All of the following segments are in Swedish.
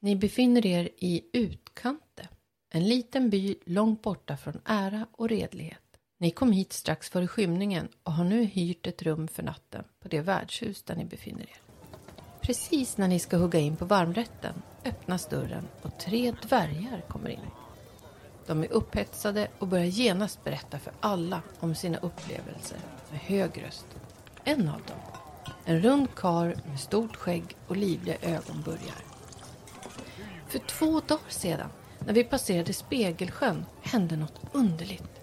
Ni befinner er i Utkante, en liten by långt borta från ära och redlighet. Ni kom hit strax före skymningen och har nu hyrt ett rum för natten på det värdshus där ni befinner er. Precis när ni ska hugga in på varmrätten öppnas dörren och tre dvärgar kommer in. De är upphetsade och börjar genast berätta för alla om sina upplevelser med hög röst. En av dem, en rund kar med stort skägg och livliga ögon börjar. För två dagar sedan, när vi passerade Spegelsjön, hände något underligt.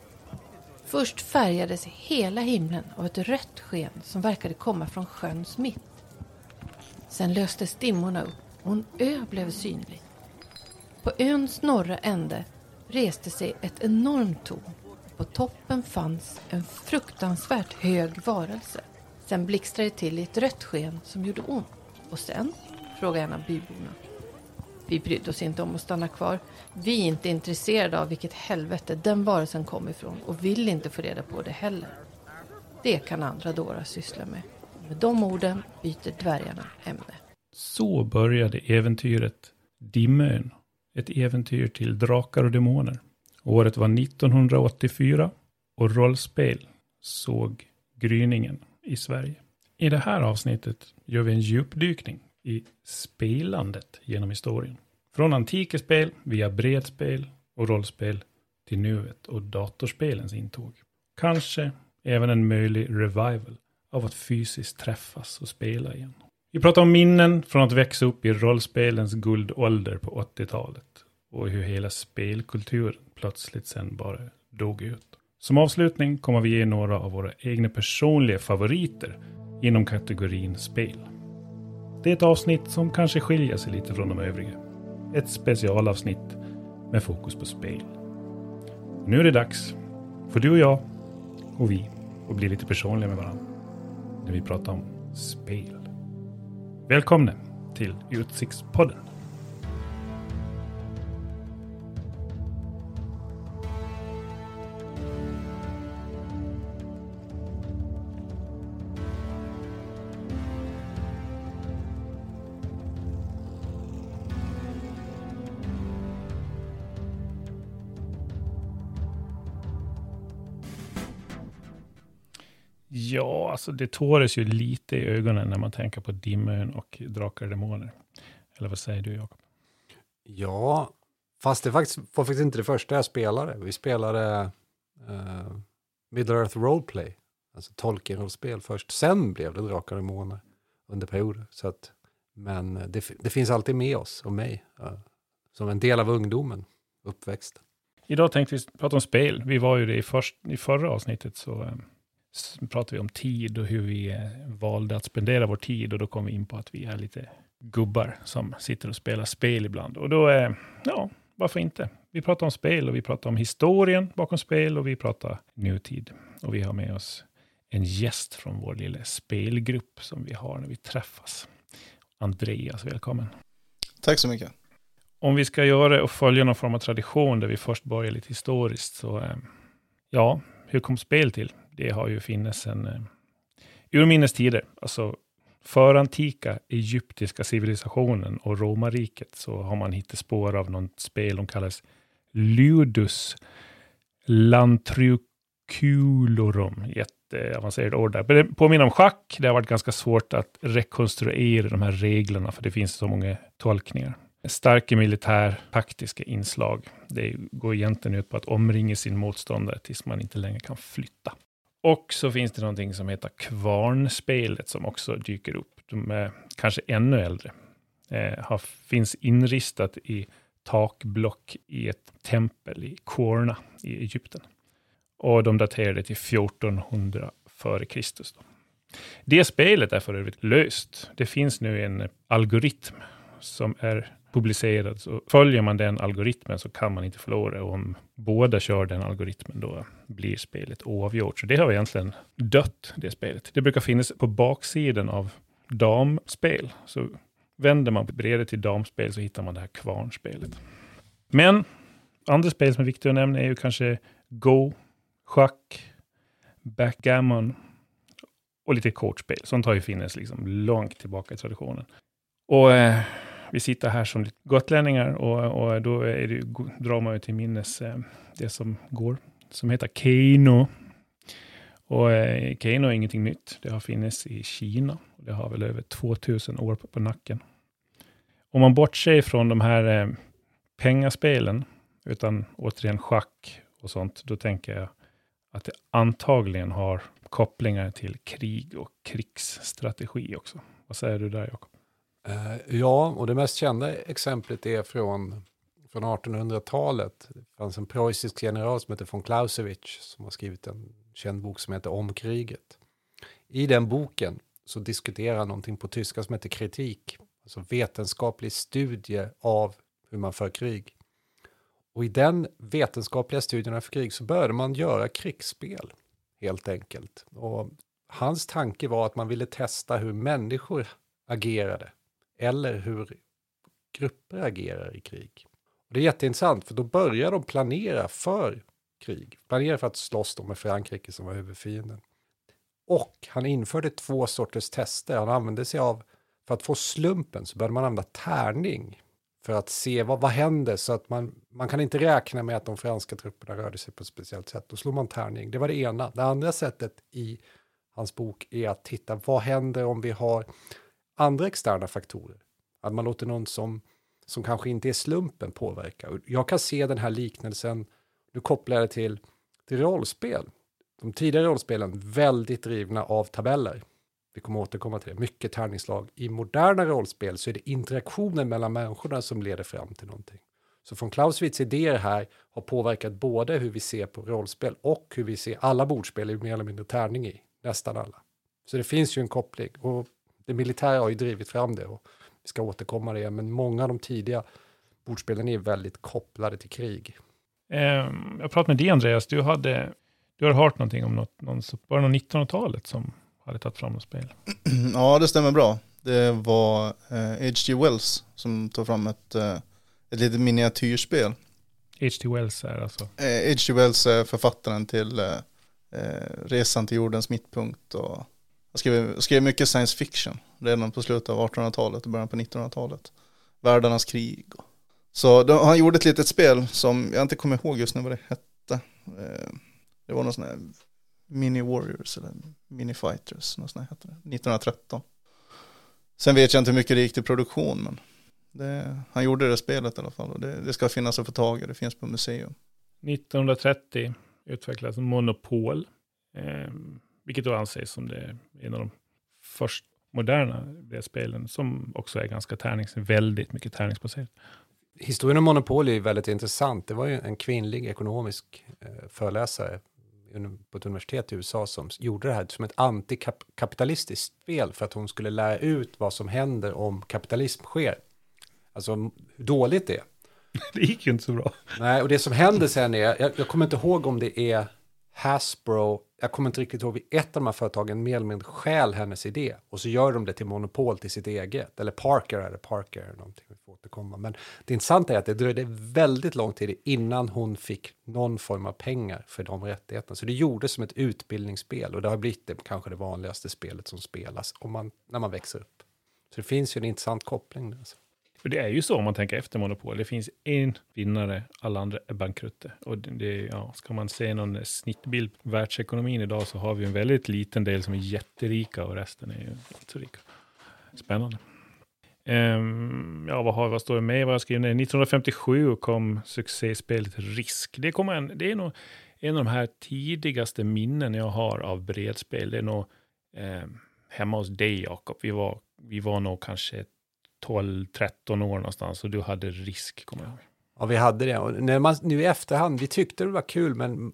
Först färgades hela himlen av ett rött sken som verkade komma från sjöns mitt. Sen löstes dimmorna upp och en ö blev synlig. På öns norra ände reste sig ett enormt torn. På toppen fanns en fruktansvärt hög varelse. Sen blixtrade det till i ett rött sken som gjorde ont. Och sen? frågade en av byborna. Vi brydde oss inte om att stanna kvar. Vi är inte intresserade av vilket helvete den varelsen kom ifrån och vill inte få reda på det heller. Det kan andra dårar syssla med. Med de orden byter dvärgarna ämne. Så började äventyret Dimön. Ett äventyr till drakar och demoner. Året var 1984 och rollspel såg gryningen i Sverige. I det här avsnittet gör vi en djupdykning i spelandet genom historien. Från antika spel via bredspel och rollspel till nuet och datorspelens intåg. Kanske även en möjlig revival av att fysiskt träffas och spela igen. Vi pratar om minnen från att växa upp i rollspelens guldålder på 80-talet och hur hela spelkulturen plötsligt sen bara dog ut. Som avslutning kommer vi ge några av våra egna personliga favoriter inom kategorin spel. Det är ett avsnitt som kanske skiljer sig lite från de övriga. Ett specialavsnitt med fokus på spel. Nu är det dags för du och jag och vi att bli lite personliga med varandra när vi pratar om spel. Välkomna till Utsiktspodden. Alltså det tåres ju lite i ögonen när man tänker på Dimön och Drakar och Demoner. Eller vad säger du, Jakob? Ja, fast det faktiskt, var faktiskt inte det första jag spelade. Vi spelade uh, Middle Earth Roleplay, alltså Tolkien-rollspel först. Sen blev det Drakar och Demoner under perioder. Så att, men det, det finns alltid med oss och mig, uh, som en del av ungdomen, uppväxten. Idag tänkte vi prata om spel. Vi var ju det i, först, i förra avsnittet, så um pratar vi om tid och hur vi eh, valde att spendera vår tid och då kom vi in på att vi är lite gubbar som sitter och spelar spel ibland. Och då, är, ja, varför inte? Vi pratar om spel och vi pratar om historien bakom spel och vi pratar nutid. Och vi har med oss en gäst från vår lilla spelgrupp som vi har när vi träffas. Andreas, välkommen. Tack så mycket. Om vi ska göra och följa någon form av tradition där vi först börjar lite historiskt, så eh, ja, hur kom spel till? Det har ju funnits sedan eh, urminnes tider, alltså förantika egyptiska civilisationen och romarriket så har man hittat spår av något spel som kallas Ludus Lantriculorum. Jätteavancerat ord där. Men det påminner om schack. Det har varit ganska svårt att rekonstruera de här reglerna, för det finns så många tolkningar. Starka militär taktiska inslag. Det går egentligen ut på att omringa sin motståndare tills man inte längre kan flytta. Och så finns det någonting som heter Kvarnspelet som också dyker upp. De är kanske ännu äldre. Eh, har, finns inristat i takblock i ett tempel i Korna i Egypten. Och de daterade till 1400 före Kristus. Då. Det spelet är för övrigt löst. Det finns nu en algoritm som är publicerad. Så följer man den algoritmen så kan man inte förlora. Och om båda kör den algoritmen då blir spelet oavgjort. Så det har egentligen dött, det spelet. Det brukar finnas på baksidan av damspel. Så vänder man bredvid till damspel så hittar man det här kvarnspelet. Men andra spel som är viktiga att nämna är ju kanske Go, schack, backgammon och lite kortspel. Sånt har ju funnits liksom långt tillbaka i traditionen. Och eh, vi sitter här som gotlänningar och, och då är det, drar man ju till minnes eh, det som går, som heter Keino. Och eh, Keino är ingenting nytt. Det har funnits i Kina. Det har väl över 2000 år på, på nacken. Om man bortser från de här eh, pengaspelen, utan återigen schack och sånt, då tänker jag att det antagligen har kopplingar till krig och krigsstrategi också. Vad säger du där, Jakob? Eh, ja, och det mest kända exemplet är från, från 1800-talet. Det fanns en preussisk general som heter von Clausewitz som har skrivit en känd bok som heter Om kriget. I den boken så diskuterar han någonting på tyska som heter kritik, alltså vetenskaplig studie av hur man för krig. Och i den vetenskapliga studien av krig så började man göra krigsspel, helt enkelt. Och hans tanke var att man ville testa hur människor agerade, eller hur grupper agerar i krig. Och det är jätteintressant, för då börjar de planera för krig. Planera för att slåss med Frankrike som var huvudfienden. Och han införde två sorters tester. Han använde sig av, för att få slumpen så började man använda tärning för att se vad, vad händer så att man, man kan inte räkna med att de franska trupperna rörde sig på ett speciellt sätt. Då slår man tärning. Det var det ena. Det andra sättet i hans bok är att titta vad händer om vi har andra externa faktorer. Att man låter någon som, som kanske inte är slumpen påverka. Jag kan se den här liknelsen, nu kopplar jag det till, till rollspel. De tidigare rollspelen väldigt drivna av tabeller. Vi kommer återkomma till det. Mycket tärningslag. I moderna rollspel så är det interaktionen mellan människorna som leder fram till någonting. Så från Clausewitz idéer här har påverkat både hur vi ser på rollspel och hur vi ser alla bordspel är mer eller mindre tärning i, nästan alla. Så det finns ju en koppling och det militära har ju drivit fram det och vi ska återkomma till det, men många av de tidiga bordspelen är väldigt kopplade till krig. Um, jag pratade med dig Andreas, du hade, du har hört någonting om något, någon, var det 1900-talet som hade tagit fram något spel. Ja, det stämmer bra. Det var H.G. Eh, Wells som tog fram ett, eh, ett litet miniatyrspel. H.G. Wells är alltså? H.G. Eh, Wells är författaren till eh, Resan till jordens mittpunkt och han skrev, skrev mycket science fiction redan på slutet av 1800-talet och början på 1900-talet. Världarnas krig. Så då, han gjorde ett litet spel som jag inte kommer ihåg just nu vad det hette. Eh, det var någon sån här Mini Warriors eller Mini Fighters, något sånt hette det, 1913. Sen vet jag inte hur mycket det gick till produktion, men det, han gjorde det spelet i alla fall och det, det ska finnas att få tag i, det finns på museum. 1930 utvecklades Monopol, eh, vilket då anses som det en av de först moderna spelen som också är ganska tärnings, väldigt mycket tärningsbaserat. Historien om Monopol är väldigt intressant. Det var ju en kvinnlig ekonomisk eh, föreläsare på ett universitet i USA som gjorde det här som ett antikapitalistiskt spel för att hon skulle lära ut vad som händer om kapitalism sker. Alltså hur dåligt det är. Det gick ju inte så bra. Nej, och det som händer sen är, jag, jag kommer inte ihåg om det är Hasbro, jag kommer inte riktigt ihåg, ett av de här företagen mer eller mindre stjäl hennes idé och så gör de det till monopol till sitt eget. Eller Parker är det, Parker eller någonting, vi får återkomma. Men det intressanta är att det dröjde väldigt lång tid innan hon fick någon form av pengar för de rättigheterna. Så det gjordes som ett utbildningsspel och det har blivit det, kanske det vanligaste spelet som spelas om man, när man växer upp. Så det finns ju en intressant koppling där. Alltså. För det är ju så om man tänker efter monopol. Det finns en vinnare, alla andra är bankrutter. Och det, ja, ska man se någon snittbild på världsekonomin idag så har vi en väldigt liten del som är jätterika och resten är ju inte så rika. Spännande. Um, ja, vad, har, vad står det med? Vad jag skrivit 1957 kom succéspelet Risk. Det, kom en, det är nog en av de här tidigaste minnen jag har av bredspel. Det är nog eh, hemma hos dig, Jakob. Vi var, vi var nog kanske 12-13 år någonstans och du hade risk, kommer jag ihåg. Ja, vi hade det. Och när man, nu i efterhand, vi tyckte det var kul, men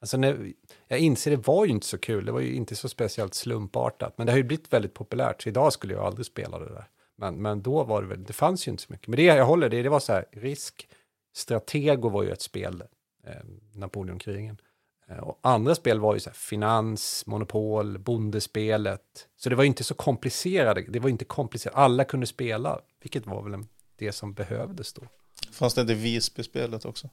alltså när, jag inser det var ju inte så kul. Det var ju inte så speciellt slumpartat, men det har ju blivit väldigt populärt, så idag skulle jag aldrig spela det där. Men, men då var det väl, det fanns ju inte så mycket. Men det jag håller, det, det var så här, risk, Stratego var ju ett spel, eh, Napoleonkrigen. Eh, och andra spel var ju så här, finans, monopol, bondespelet. Så det var inte så komplicerade, det var inte komplicerat. Alla kunde spela, vilket var väl det som behövdes då. Fanns det inte Visby-spelet också?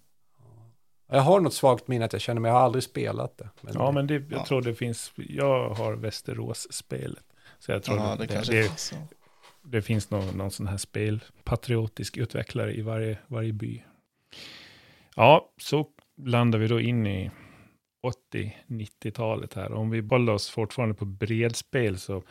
Jag har något svagt minne att jag känner, men jag har aldrig spelat det. Men ja, men det, jag ja. tror det finns, jag har Västerås-spelet. Så jag tror ja, det, det, det, det finns någon, någon sån här spelpatriotisk utvecklare i varje, varje by. Ja, så landar vi då in i 80-90-talet här. Om vi bollar oss fortfarande på bredspel så,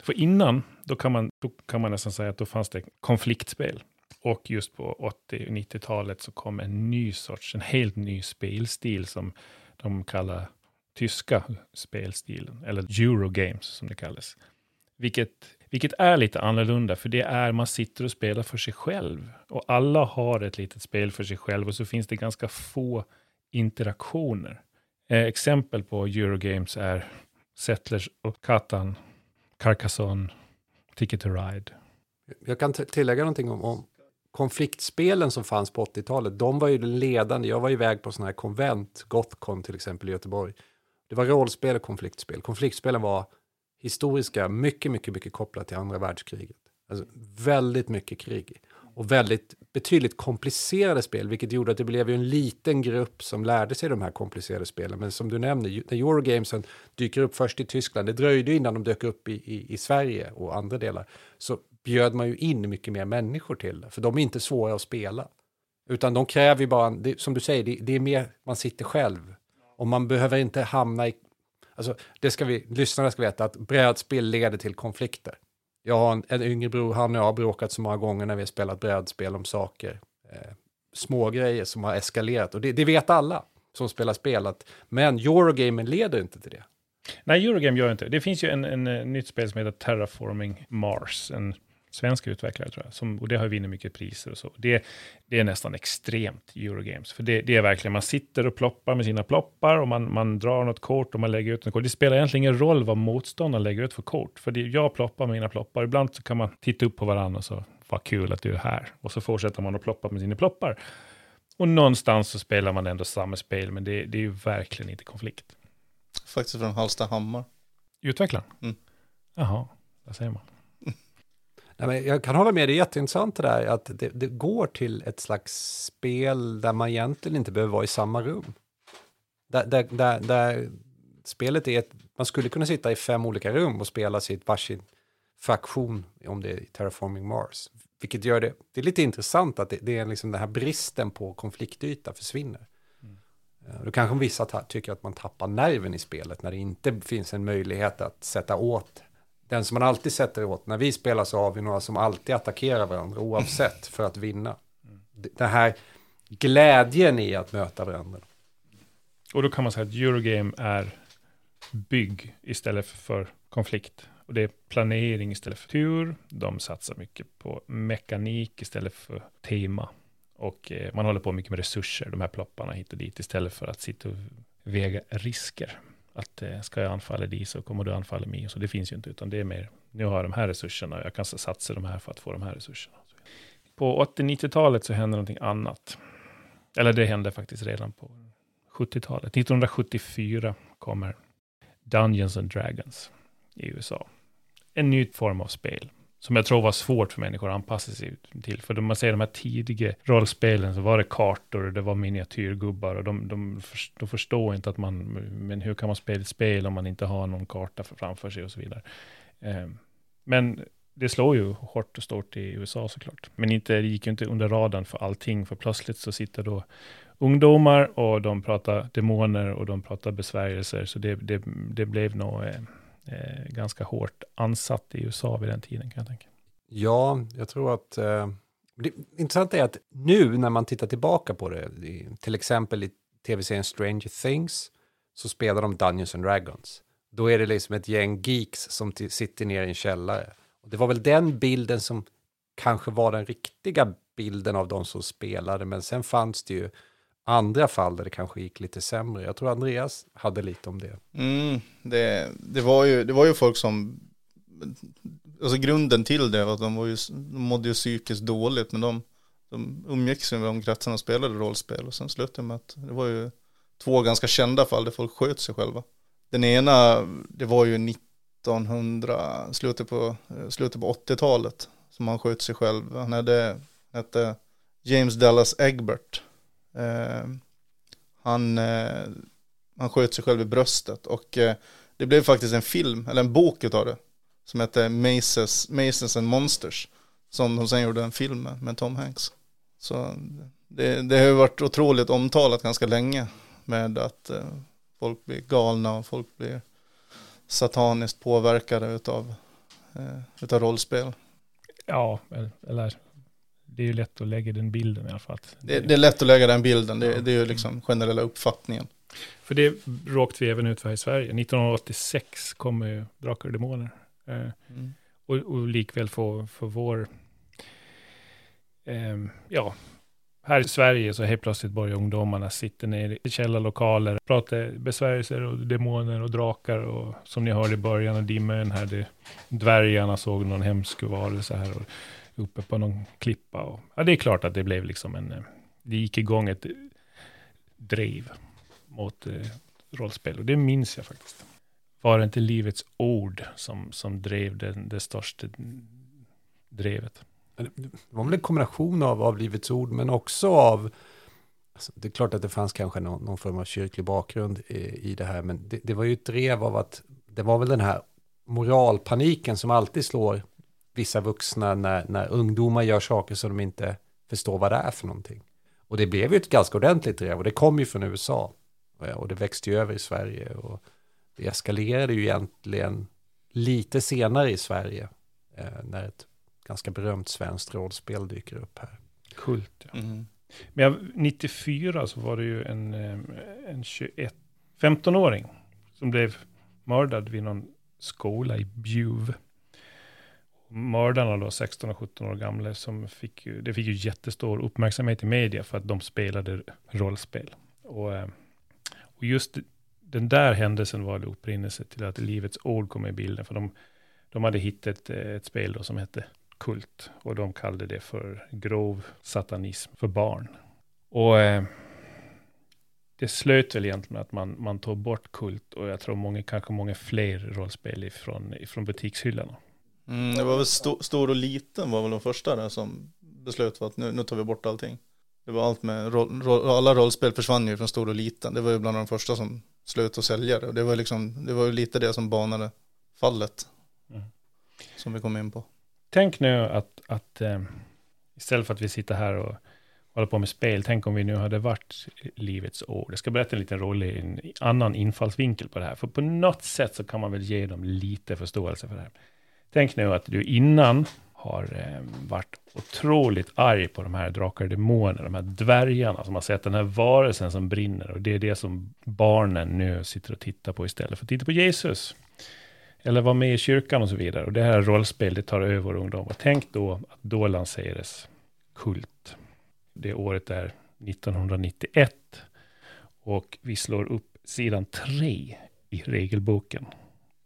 för innan, då kan, man, då kan man nästan säga att då fanns det konfliktspel. Och just på 80 och 90-talet så kom en ny sorts, en helt ny spelstil som de kallar tyska spelstilen, eller Eurogames som det kallas. Vilket, vilket är lite annorlunda, för det är man sitter och spelar för sig själv. Och alla har ett litet spel för sig själv och så finns det ganska få interaktioner. Eh, exempel på Eurogames är Settlers och Catan, Carcassonne, Ticket to Ride. Jag kan tillägga någonting om, om konfliktspelen som fanns på 80-talet. De var ju den ledande. Jag var iväg på sådana här konvent, Gothcon till exempel i Göteborg. Det var rollspel och konfliktspel. Konfliktspelen var historiska, mycket, mycket, mycket kopplat till andra världskriget. Alltså, väldigt mycket krig och väldigt betydligt komplicerade spel, vilket gjorde att det blev ju en liten grupp som lärde sig de här komplicerade spelen. Men som du nämner, när Eurogamesen dyker upp först i Tyskland, det dröjde innan de dök upp i, i, i Sverige och andra delar, så bjöd man ju in mycket mer människor till det, för de är inte svåra att spela. Utan de kräver ju bara, det, som du säger, det, det är mer, man sitter själv. Och man behöver inte hamna i Alltså, det ska vi, lyssnarna ska veta att brädspel leder till konflikter. Jag har en, en yngre bror, han och jag har bråkat så många gånger när vi har spelat brädspel om saker. Eh, små grejer som har eskalerat och det, det vet alla som spelar spel. Att, men Eurogamen leder inte till det. Nej, Eurogame gör inte det. finns ju en, en, en nytt spel som heter Terraforming Mars. En svenska utvecklare tror jag, som, och det har vunnit mycket priser och så. Det, det är nästan extremt Eurogames, för det, det, är verkligen, man sitter och ploppar med sina ploppar och man, man drar något kort och man lägger ut något kort. Det spelar egentligen ingen roll vad motståndaren lägger ut för kort, för det, jag ploppar med mina ploppar. Ibland så kan man titta upp på varandra och så, vad kul att du är här. Och så fortsätter man att ploppa med sina ploppar. Och någonstans så spelar man ändå samma spel, men det, det är ju verkligen inte konflikt. Faktiskt från Hallstahammar. Utvecklaren? Mm. Jaha, där säger man. Nej, men jag kan hålla med, det är jätteintressant det där att det, det, går till ett slags spel där man egentligen inte behöver vara i samma rum. Där, där, där, där spelet är ett, man skulle kunna sitta i fem olika rum och spela sitt varsin fraktion, om det är Terraforming Mars. Vilket gör det, det är lite intressant att det, det är liksom den här bristen på konfliktyta försvinner. Mm. Då kanske vissa tycker att man tappar nerven i spelet när det inte finns en möjlighet att sätta åt den som man alltid sätter åt. När vi spelar så har vi några som alltid attackerar varandra oavsett för att vinna. Den här glädjen i att möta varandra. Och då kan man säga att Eurogame är bygg istället för konflikt. Och det är planering istället för tur. De satsar mycket på mekanik istället för tema. Och eh, man håller på mycket med resurser, de här plopparna hit och dit, istället för att sitta och väga risker att eh, ska jag anfalla dig så kommer du anfalla mig. Så det finns ju inte, utan det är mer, nu har jag de här resurserna och jag kan satsa de här för att få de här resurserna. På 80-90-talet så hände någonting annat. Eller det hände faktiskt redan på 70-talet. 1974 kommer Dungeons and Dragons i USA. En ny form av spel som jag tror var svårt för människor att anpassa sig till. För om man ser de här tidiga rollspelen så var det kartor och det var miniatyrgubbar och de, de, de förstår inte att man, men hur kan man spela ett spel om man inte har någon karta framför sig och så vidare. Ehm, men det slår ju hårt och stort i USA såklart. Men inte, det gick ju inte under radarn för allting, för plötsligt så sitter då ungdomar och de pratar demoner och de pratar besvärjelser, så det, det, det blev nog eh, eh, ganska hårt ansatt i USA vid den tiden kan jag tänka. Ja, jag tror att eh, det intressanta är att nu när man tittar tillbaka på det, till exempel i tv-serien Stranger Things, så spelar de Dungeons and Dragons. Då är det liksom ett gäng geeks som sitter ner i en källare. Och det var väl den bilden som kanske var den riktiga bilden av de som spelade, men sen fanns det ju andra fall där det kanske gick lite sämre. Jag tror Andreas hade lite om det. Mm, det, det, var ju, det var ju folk som, alltså grunden till det var att de, var ju, de mådde ju psykiskt dåligt, men de, de umgicks med de kretsarna och spelade rollspel och sen slutade med att det var ju två ganska kända fall där folk sköt sig själva. Den ena, det var ju 1900, slutet på, slutet på 80-talet som han sköt sig själv. Han hade, hette James Dallas Egbert Eh, han, eh, han sköt sig själv i bröstet och eh, det blev faktiskt en film, eller en bok utav det. som hette Maces, Maces and Monsters. Som de sen gjorde en film med, med Tom Hanks. Så det, det har ju varit otroligt omtalat ganska länge med att eh, folk blir galna och folk blir sataniskt påverkade utav, eh, utav rollspel. Ja, eller det är ju lätt att lägga den bilden i alla fall. Det, det är lätt att lägga den bilden, det, det är ju liksom generella uppfattningen. För det råkade vi även ut för här i Sverige. 1986 kom ju Drakar och Demoner. Eh, mm. och, och likväl för, för vår, eh, ja, här i Sverige så helt plötsligt börjar ungdomarna sitta ner i källarlokaler, prata besvärjelser och demoner och drakar och som ni hörde i början av dimmen här, det, dvärgarna såg någon hemsk varelse här och uppe på någon klippa. Och, ja, det är klart att det blev liksom en, eh, det gick igång ett eh, drev mot eh, rollspel och det minns jag faktiskt. Var det inte Livets Ord som, som drev den, det största drevet? Det var väl en kombination av, av Livets Ord, men också av Alltså, det är klart att det fanns kanske någon, någon form av kyrklig bakgrund i, i det här, men det, det, var ju ett drev av att det var väl den här moralpaniken som alltid slår vissa vuxna när, när ungdomar gör saker som de inte förstår vad det är för någonting. Och det blev ju ett ganska ordentligt drev och det kom ju från USA. Och det växte ju över i Sverige och det eskalerade ju egentligen lite senare i Sverige eh, när ett ganska berömt svenskt rollspel dyker upp här. Kult, ja. Mm. Men 94 så var det ju en, eh, en 21, 15-åring som blev mördad vid någon skola i Bjuv. Mördarna då, 16 och 17 år gamla, som fick ju, det fick ju jättestor uppmärksamhet i media för att de spelade rollspel. Och, eh, och just den där händelsen var det upprinnelse till att Livets Ord kom i bilden, för de, de hade hittat ett, ett spel då som hette kult. Och de kallade det för grov satanism för barn. Och eh, det slöt väl egentligen att man, man tog bort kult och jag tror många, kanske många fler rollspel ifrån, ifrån butikshyllorna. Mm, det var väl sto, stor och liten var väl de första där som beslöt att nu, nu tar vi bort allting. Det var allt med, roll, roll, alla rollspel försvann ju från stor och liten. Det var ju bland de första som slöt att sälja det. Och det var liksom, det var lite det som banade fallet. Mm. Som vi kom in på tänk nu att, att eh, istället för att vi sitter här och håller på med spel, tänk om vi nu hade varit livets år. Jag ska berätta en liten rolig, en annan infallsvinkel på det här. För på något sätt så kan man väl ge dem lite förståelse för det här. Tänk nu att du innan har eh, varit otroligt arg på de här drakar och demoner, de här dvärgarna som har sett den här varelsen som brinner. Och det är det som barnen nu sitter och tittar på istället för att titta på Jesus eller vara med i kyrkan och så vidare. Och det här rollspelet tar över ungdomar. Tänk då att då lanserades Kult. Det året är 1991. Och vi slår upp sidan 3 i regelboken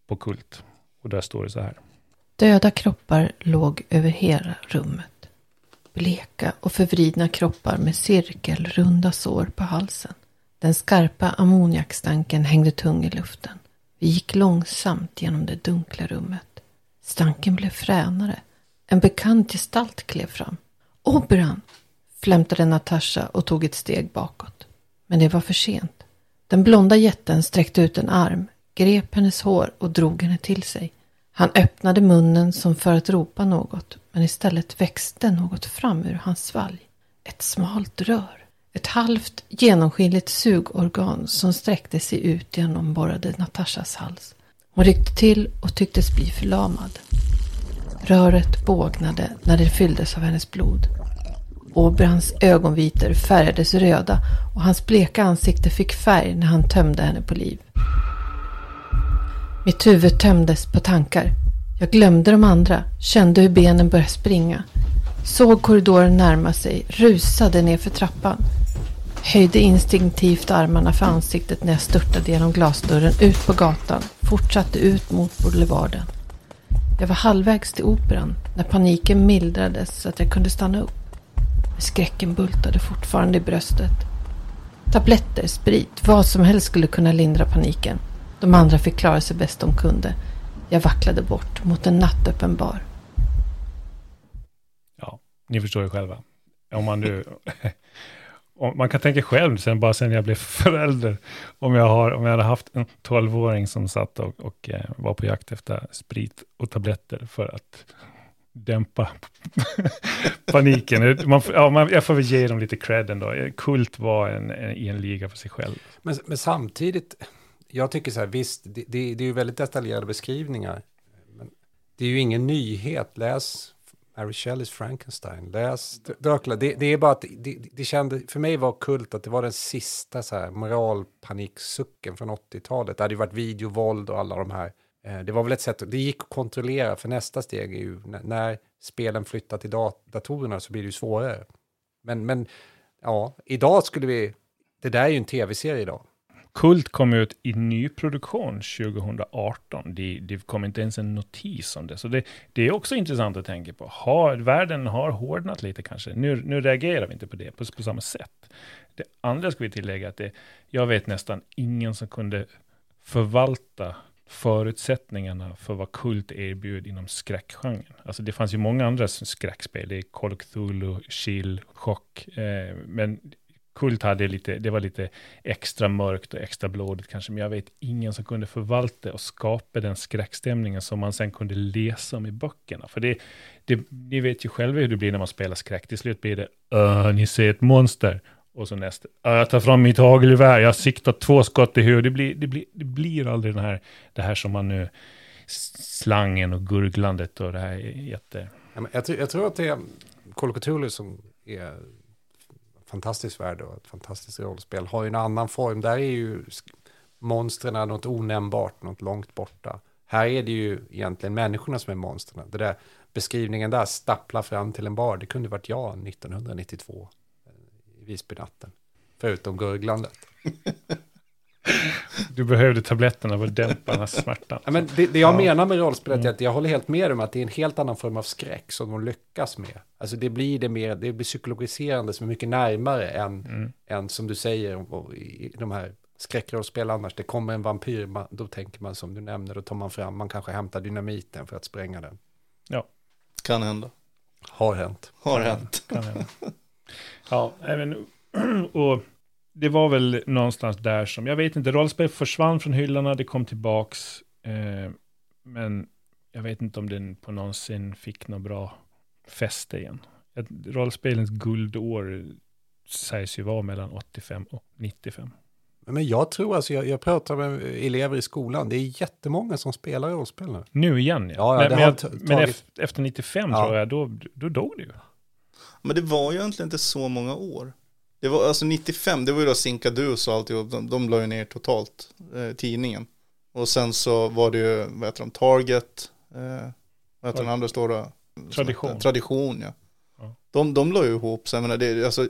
på Kult. Och där står det så här. Döda kroppar låg över hela rummet. Bleka och förvridna kroppar med cirkelrunda sår på halsen. Den skarpa ammoniakstanken hängde tung i luften. Vi gick långsamt genom det dunkla rummet. Stanken blev fränare. En bekant gestalt klev fram. Oberan! flämtade Natasha och tog ett steg bakåt. Men det var för sent. Den blonda jätten sträckte ut en arm, grep hennes hår och drog henne till sig. Han öppnade munnen som för att ropa något, men istället växte något fram ur hans svalg. Ett smalt rör. Ett halvt genomskinligt sugorgan som sträckte sig ut genom borrade Natashas hals. Hon ryckte till och tycktes bli förlamad. Röret bågnade när det fylldes av hennes blod. Obrans ögonvitor färgades röda och hans bleka ansikte fick färg när han tömde henne på liv. Mitt huvud tömdes på tankar. Jag glömde de andra, kände hur benen började springa. Såg korridoren närma sig, rusade ner för trappan. Höjde instinktivt armarna för ansiktet när jag störtade genom glasdörren ut på gatan, fortsatte ut mot boulevarden. Jag var halvvägs till operan när paniken mildrades så att jag kunde stanna upp. Skräcken bultade fortfarande i bröstet. Tabletter, sprit, vad som helst skulle kunna lindra paniken. De andra fick klara sig bäst de kunde. Jag vacklade bort mot en nattöppen bar. Ja, ni förstår ju själva. Om man nu man kan tänka själv, sen, bara sen jag blev förälder, om jag, har, om jag hade haft en 12-åring som satt och, och eh, var på jakt efter sprit och tabletter för att dämpa paniken. Man, ja, man, jag får väl ge dem lite cred ändå. Kult var en, en, i en liga för sig själv. Men, men samtidigt, jag tycker så här, visst, det, det, det är ju väldigt detaljerade beskrivningar. Men det är ju ingen nyhet. Läs Mary Shelleys Frankenstein, läs Dracula. Det, det, är bara att det, det kände, för mig var kult att det var den sista så här moralpaniksucken från 80-talet. Det hade ju varit videovåld och alla de här. Eh, det var väl ett sätt, det gick att kontrollera, för nästa steg är ju när, när spelen flyttar till dat datorerna så blir det ju svårare. Men, men ja, idag skulle vi, det där är ju en tv-serie idag. Kult kom ut i nyproduktion 2018. Det, det kom inte ens en notis om det. Så det, det är också intressant att tänka på. Har, världen har hårdnat lite kanske. Nu, nu reagerar vi inte på det på, på samma sätt. Det andra ska vi tillägga att det, jag vet nästan ingen som kunde förvalta förutsättningarna för vad Kult erbjöd inom skräckgenren. Alltså det fanns ju många andra skräckspel. Det är Call of Cthulhu, Chill, Chock. Eh, men Kult hade lite, det var lite extra mörkt och extra blodigt kanske, men jag vet ingen som kunde förvalta och skapa den skräckstämningen som man sen kunde läsa om i böckerna. För det, det, ni vet ju själva hur det blir när man spelar skräck. Till slut blir det, ni ser ett monster. Och så nästa, jag tar fram mitt hagelgevär, jag siktar två skott i huvudet. Det blir, det, blir, det blir aldrig den här, det här som man nu, slangen och gurglandet och det här är jätte... Jag, jag tror att det är Call som är fantastisk värld och ett fantastiskt rollspel. Har ju en annan form. Där är ju monstren något onämnbart, något långt borta. Här är det ju egentligen människorna som är monstren. Det där beskrivningen där, stappla fram till en bar, det kunde varit jag 1992 eh, i Visbynatten. Förutom gurglandet. Du behövde tabletterna för att dämpa den här smärtan. Ja, men det, det jag ja. menar med rollspelet är att jag håller helt med om att det är en helt annan form av skräck som de lyckas med. Alltså det blir det mer, det blir psykologiserande som är mycket närmare än, mm. än som du säger i de här skräckrollspel annars. Det kommer en vampyr, man, då tänker man som du nämner, då tar man fram, man kanske hämtar dynamiten för att spränga den. Ja. Kan hända. Har hänt. Har hänt. Kan hända. Ja, även, och det var väl någonstans där som, jag vet inte, rollspel försvann från hyllorna, det kom tillbaks. Eh, men jag vet inte om den på någonsin fick något bra fäste igen. Rollspelens guldår sägs ju vara mellan 85 och 95. Men jag tror, alltså jag, jag pratar med elever i skolan, det är jättemånga som spelar rollspel nu. Nu igen ja. ja, ja men, men, men efter 95 ja. tror jag, då, då dog det ju. Men det var ju egentligen inte så många år. Det var alltså 95, det var ju då Sinkadus och alltihop, de, de la ju ner totalt eh, tidningen. Och sen så var det ju, vad heter de, Target, eh, vad heter den andra stora? Tradition. Tradition, ja. ja. De, de la ju ihop, så jag menar, det, alltså,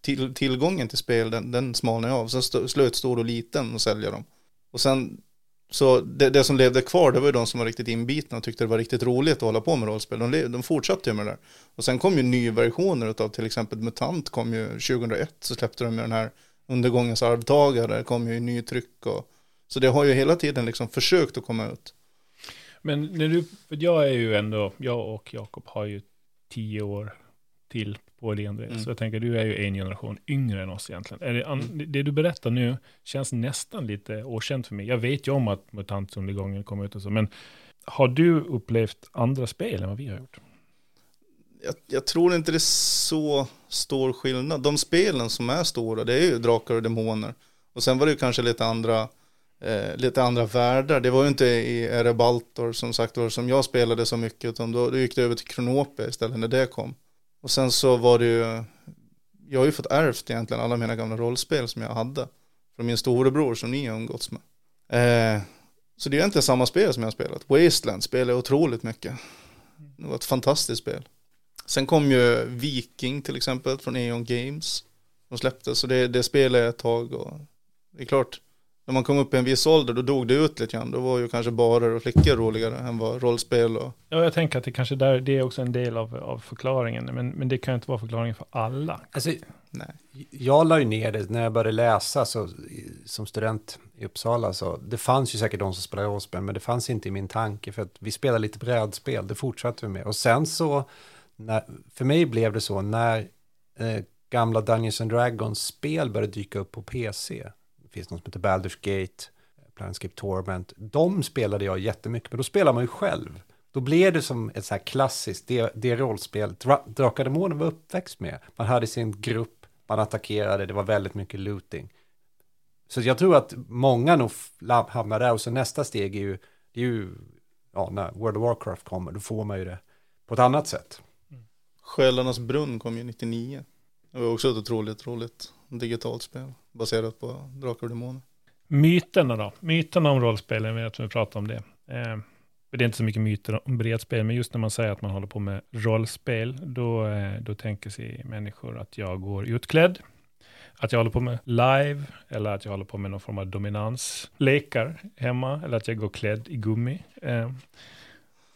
till, tillgången till spel, den, den smalnade av. Sen slöt stor och liten och sälja dem. Och sen så det, det, som levde kvar, det var ju de som var riktigt inbitna och tyckte det var riktigt roligt att hålla på med rollspel. De, de fortsatte ju med det där. Och sen kom ju nyversioner av till exempel MUTANT kom ju 2001 så släppte de ju den här Undergångens arvtagare, kom ju i nytryck och så det har ju hela tiden liksom försökt att komma ut. Men när du, för jag är ju ändå, jag och Jakob har ju tio år till på det Andreas. Mm. Så jag tänker, du är ju en generation yngre än oss egentligen. Det, mm. det du berättar nu känns nästan lite okänt för mig. Jag vet ju om att MUTANT-undergången kom ut och så, men har du upplevt andra spel än vad vi har gjort? Jag, jag, tror inte det är så stor skillnad. De spelen som är stora, det är ju Drakar och Demoner. Och sen var det ju kanske lite andra, eh, lite andra världar. Det var ju inte i Erebaltor som sagt var som jag spelade så mycket, utan då, då gick det över till Kronope istället när det kom. Och sen så var det ju, jag har ju fått ärvt egentligen alla mina gamla rollspel som jag hade. Från min storebror som ni har umgåtts med. Eh, så det är egentligen samma spel som jag har spelat. Wasteland spelade jag otroligt mycket. Det var ett fantastiskt spel. Sen kom ju Viking till exempel från Eon Games. De släppte, så det, det spelade jag ett tag och det är klart, när man kom upp i en viss ålder då dog det ut lite grann. Då var ju kanske barer och flickor roligare än vad rollspel och... Ja, jag tänker att det kanske där, det är också en del av, av förklaringen. Men, men det kan inte vara förklaringen för alla. Alltså, nej. Jag la ju ner det när jag började läsa så, som student i Uppsala. Så det fanns ju säkert de som spelade rollspel, men det fanns inte i min tanke. För att vi spelade lite brädspel, det fortsatte vi med. Och sen så, när, för mig blev det så, när eh, gamla Dungeons and Dragons-spel började dyka upp på PC. Det finns något som heter Baldur's Gate, Planescape Torment. De spelade jag jättemycket, men då spelar man ju själv. Då blev det som ett så här klassiskt, det, det rollspel Dra Drakar och var uppväxt med. Man hade sin grupp, man attackerade, det var väldigt mycket looting. Så jag tror att många nog hamnar där och så nästa steg är ju, det är ju, ja, när World of Warcraft kommer, då får man ju det på ett annat sätt. Mm. Själarnas brunn kom ju 99. Det var också ett otroligt roligt digitalt spel baserat på Drakar och Demoner. Myterna då? Myterna om rollspel, jag vet att vi pratar om det. Eh, det är inte så mycket myter om bredspel, men just när man säger att man håller på med rollspel, då, eh, då tänker sig människor att jag går utklädd, att jag håller på med live, eller att jag håller på med någon form av dominanslekar hemma, eller att jag går klädd i gummi. Eh,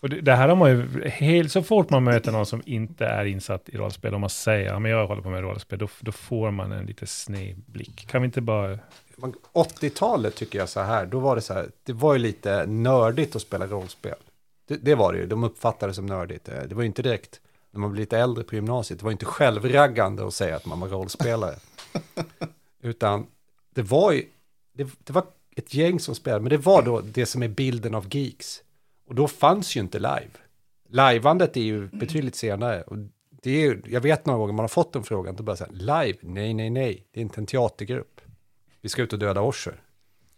och det, det, här har man ju, helt så fort man möter någon som inte är insatt i rollspel, om man säger att jag håller på med rollspel, då, då får man en lite sned blick. Kan vi inte bara 80-talet tycker jag så här, då var det så här, det var ju lite nördigt att spela rollspel. Det, det var det ju, de uppfattade det som nördigt. Det var ju inte direkt, när man blev lite äldre på gymnasiet, det var inte självraggande att säga att man var rollspelare. Utan det var ju, det, det, var ett gäng som spelade, men det var då det som är bilden av geeks. Och då fanns ju inte live. Liveandet är ju betydligt senare. Och det är ju, jag vet några gånger man har fått den frågan, då bara så här, live, nej, nej, nej, det är inte en teatergrupp. Vi ska ut och döda Osher.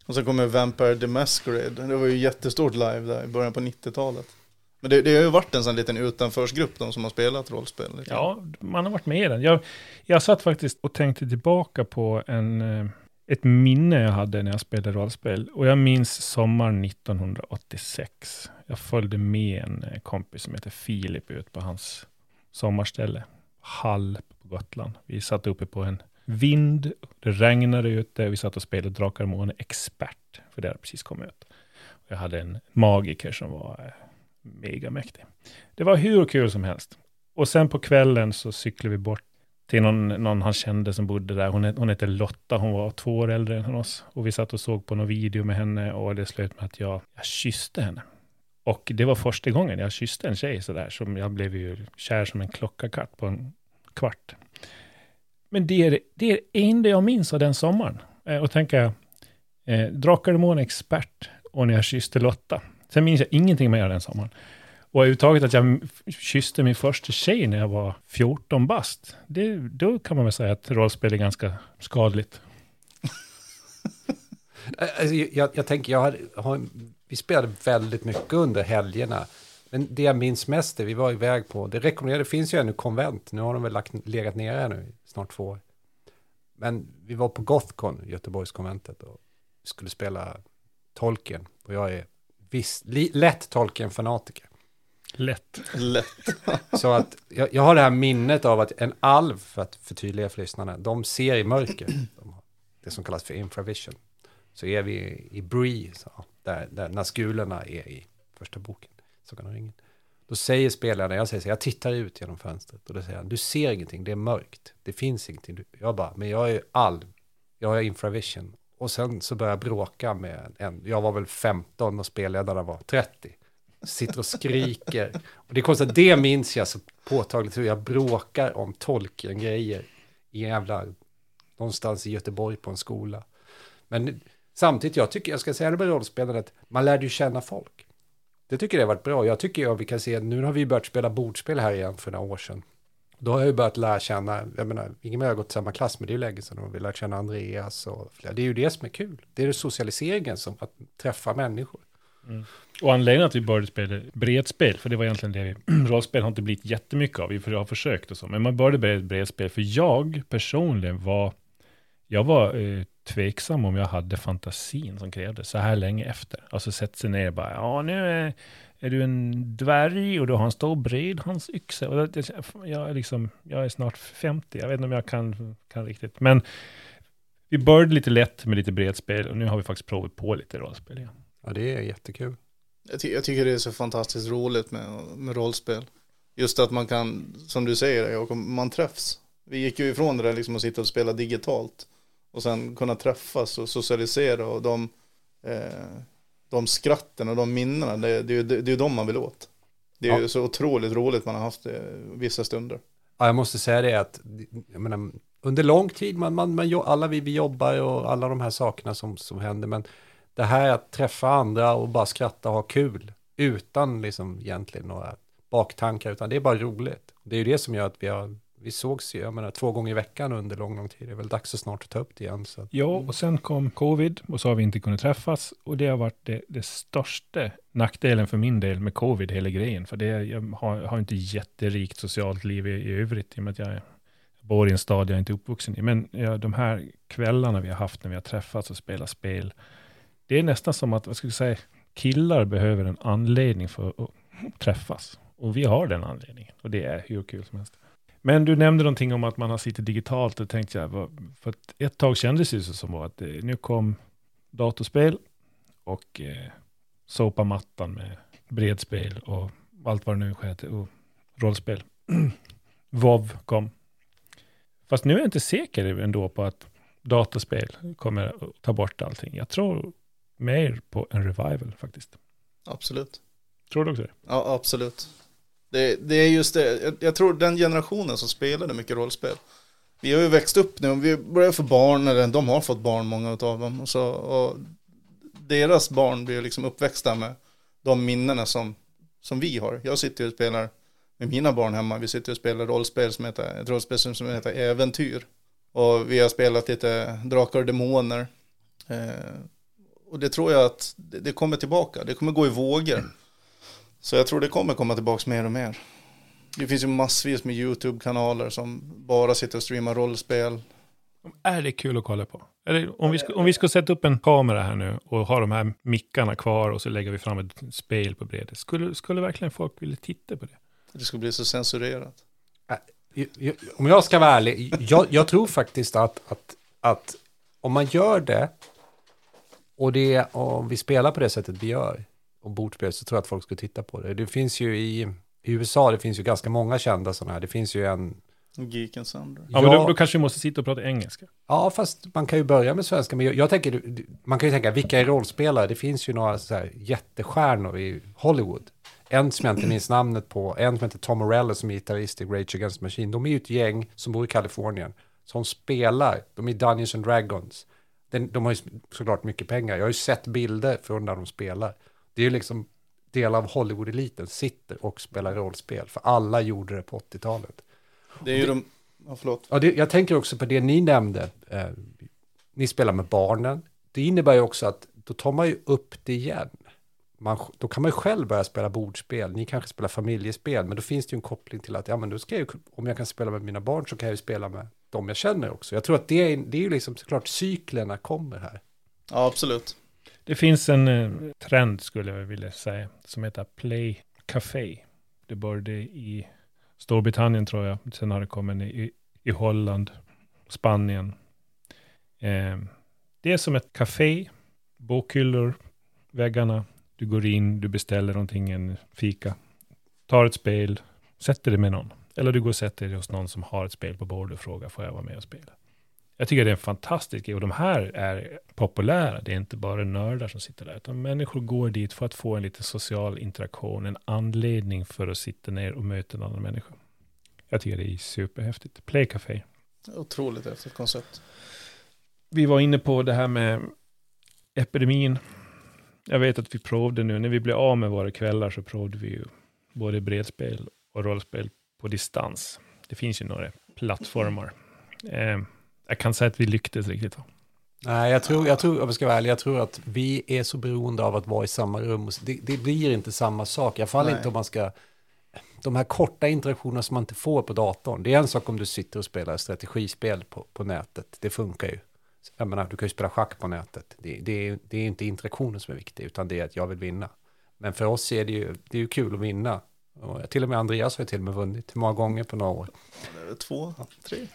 Och sen kommer Vampire the Masquerade. Det var ju jättestort live där i början på 90-talet. Men det, det, har ju varit en sån liten utanförsgrupp, de som har spelat rollspel. Liksom. Ja, man har varit med i den. Jag, jag satt faktiskt och tänkte tillbaka på en, eh, ett minne jag hade när jag spelade rollspel. Och jag minns sommaren 1986. Jag följde med en eh, kompis som heter Filip ut på hans sommarställe. Hall på Gotland. Vi satt uppe på en vind, det regnade ute, vi satt och spelade Drakar och Måne expert, för det hade precis kommit ut. Jag hade en magiker som var eh, megamäktig. Det var hur kul som helst. Och sen på kvällen så cyklade vi bort till någon, någon han kände som bodde där. Hon, hon hette Lotta, hon var två år äldre än oss. Och vi satt och såg på någon video med henne och det slöt med att jag, jag kysste henne. Och det var första gången jag kysste en tjej sådär, som jag blev ju kär som en klockakatt på en kvart. Men det är det, är enda jag minns av den sommaren. Eh, och tänka, eh, Drakar och expert och när jag kysste Lotta. Sen minns jag ingenting mer av den sommaren. Och överhuvudtaget att jag kysste min första tjej när jag var 14 bast. Det, då kan man väl säga att rollspel är ganska skadligt alltså, jag, jag, tänker, jag har, har, vi spelade väldigt mycket under helgerna. Men det jag minns mest är, vi var iväg på, det rekommenderade, det finns ju ännu konvent, nu har de väl lagt, legat nere nu snart två år. Men vi var på Gothcon, Göteborgskonventet, och skulle spela Tolkien. Och jag är viss, li, lätt Tolkien-fanatiker. Lätt. Lätt. Så att jag, jag, har det här minnet av att en alv, för att förtydliga för lyssnarna, de ser i mörker. De det som kallas för infravision. Så är vi i Bree, så, där, där Nazgulerna är i första boken. Sagan om ringen. Då säger spelaren, jag säger så jag tittar ut genom fönstret och då säger han, du ser ingenting, det är mörkt, det finns ingenting. Jag bara, men jag är all, jag har infravision. Och sen så börjar jag bråka med en, jag var väl 15 och spelledarna var 30. Sitter och skriker. Och det är konstigt, det minns jag så påtagligt hur jag bråkar om tolken-grejer i jävla, någonstans i Göteborg på en skola. Men samtidigt, jag tycker, jag ska säga det med rollspelandet, man lärde ju känna folk. Det tycker jag har varit bra. Jag tycker att vi kan se, nu har vi börjat spela bordspel här igen för några år sedan. Då har jag ju börjat lära känna, jag menar, ingen har gått samma klass, men det är ju länge sedan, och vi lärt känna Andreas och flera. Det är ju det som är kul. Det är det socialiseringen som att träffa människor. Mm. Och anledningen att vi började spela bredspel, för det var egentligen det vi, rollspel har inte blivit jättemycket av, vi har försökt och så, men man började med bredspel, för jag personligen var, jag var eh, tveksam om jag hade fantasin som krävdes så här länge efter. Alltså sätta sig ner och bara, ja nu är, är du en dvärg och du har en stor bredhandsyxa. Och det, jag, är liksom, jag är snart 50, jag vet inte om jag kan, kan riktigt. Men vi började lite lätt med lite bredspel och nu har vi faktiskt provat på lite rollspel igen. Ja, det är jättekul. Jag, ty jag tycker det är så fantastiskt roligt med, med rollspel. Just att man kan, som du säger, man träffs. Vi gick ju ifrån det där liksom att sitta och spela digitalt och sen kunna träffas och socialisera och de, eh, de skratten och de minnena, det, det, det, det är ju de man vill åt. Det är ja. ju så otroligt roligt man har haft det vissa stunder. Ja, jag måste säga det att, menar, under lång tid, man, man, man, alla vi, vi jobbar och alla de här sakerna som, som händer, men det här att träffa andra och bara skratta och ha kul utan liksom egentligen några baktankar, utan det är bara roligt. Det är ju det som gör att vi har vi sågs ju, jag menar, två gånger i veckan under lång, lång tid. Det är väl dags att snart ta upp det igen. Så. Ja, och sen kom covid och så har vi inte kunnat träffas. Och det har varit det, det största nackdelen för min del med covid, hela grejen. För det, jag har, har inte jätterikt socialt liv i, i övrigt, i och med att jag bor i en stad jag inte är uppvuxen i. Men ja, de här kvällarna vi har haft när vi har träffats och spelat spel, det är nästan som att, vad ska jag säga, killar behöver en anledning för att träffas. Och vi har den anledningen. Och det är hur kul som helst. Men du nämnde någonting om att man har suttit digitalt och tänkte jag, för att ett tag kändes det som att nu kom datorspel och eh, sopa mattan med bredspel och allt vad det nu heter, och rollspel. WoW kom. Fast nu är jag inte säker ändå på att dataspel kommer att ta bort allting. Jag tror mer på en revival faktiskt. Absolut. Tror du också det? Ja, absolut. Det, det är just det, jag, jag, tror den generationen som spelade mycket rollspel. Vi har ju växt upp nu, vi börjar få barn, eller de har fått barn, många av dem. Och, så, och deras barn blir liksom uppväxta med de minnena som, som vi har. Jag sitter och spelar med mina barn hemma, vi sitter och spelar rollspel som heter, ett rollspel som heter Äventyr. Och vi har spelat lite Drakar och Demoner. Eh, och det tror jag att det, det kommer tillbaka, det kommer gå i vågor. Så jag tror det kommer komma tillbaka mer och mer. Det finns ju massvis med YouTube-kanaler som bara sitter och streamar rollspel. Är det kul att kolla på? Det, om, vi ska, om vi ska sätta upp en kamera här nu och ha de här mickarna kvar och så lägger vi fram ett spel på bredden. Skulle, skulle verkligen folk vilja titta på det? Det skulle bli så censurerat. Äh, om jag ska vara ärlig, jag, jag tror faktiskt att, att, att om man gör det och, det, och vi spelar på det sättet vi gör, och bordspel så tror jag att folk skulle titta på det. Det finns ju i, i USA, det finns ju ganska många kända sådana här. Det finns ju en... Geeken Sandra. Ja, men då, då, kanske vi måste sitta och prata engelska. Ja, fast man kan ju börja med svenska. Men jag, jag tänker, man kan ju tänka, vilka är rollspelare? Det finns ju några så här jättestjärnor i Hollywood. En som jag inte minns namnet på, en som heter Tom Morello som är gitarrist i Rage Against the Machine. De är ju ett gäng som bor i Kalifornien. Som spelar, de är Dungeons and Dragons. De, de har ju såklart mycket pengar. Jag har ju sett bilder från när de spelar. Det är ju liksom del av Hollywood-eliten sitter och spelar rollspel. För alla gjorde det på 80-talet. Det är ju det, de, ja förlåt. Ja, det, jag tänker också på det ni nämnde. Eh, ni spelar med barnen. Det innebär ju också att då tar man ju upp det igen. Man, då kan man ju själv börja spela bordspel. Ni kanske spelar familjespel, men då finns det ju en koppling till att ja, men då ska jag, om jag kan spela med mina barn så kan jag ju spela med de jag känner också. Jag tror att det är, det är ju liksom såklart cyklerna kommer här. Ja, absolut. Det finns en eh, trend skulle jag vilja säga som heter Play Café. Det började i Storbritannien tror jag. Sen har det kommit i, i Holland, Spanien. Eh, det är som ett café, bokhyllor, väggarna. Du går in, du beställer någonting, en fika, tar ett spel, sätter dig med någon. Eller du går och sätter dig hos någon som har ett spel på bordet och frågar, får jag vara med och spela? Jag tycker det är en fantastisk grej och de här är populära. Det är inte bara nördar som sitter där, utan människor går dit för att få en lite social interaktion, en anledning för att sitta ner och möta en annan människa. Jag tycker det är superhäftigt. Playcafé. Otroligt häftigt koncept. Vi var inne på det här med epidemin. Jag vet att vi provade nu, när vi blev av med våra kvällar så provade vi ju både bredspel och rollspel på distans. Det finns ju några plattformar. Eh, jag kan säga att vi lyckades riktigt. Va? Nej, jag tror, jag tror, om jag ska vara ärlig, jag tror att vi är så beroende av att vara i samma rum. Det, det blir inte samma sak, i alla fall Nej. inte om man ska... De här korta interaktionerna som man inte får på datorn. Det är en sak om du sitter och spelar strategispel på, på nätet. Det funkar ju. Jag menar, du kan ju spela schack på nätet. Det, det, är, det är inte interaktionen som är viktig, utan det är att jag vill vinna. Men för oss är det ju, det är ju kul att vinna. Och till och med Andreas har ju till och med vunnit. Hur många gånger på några år? Två, tre.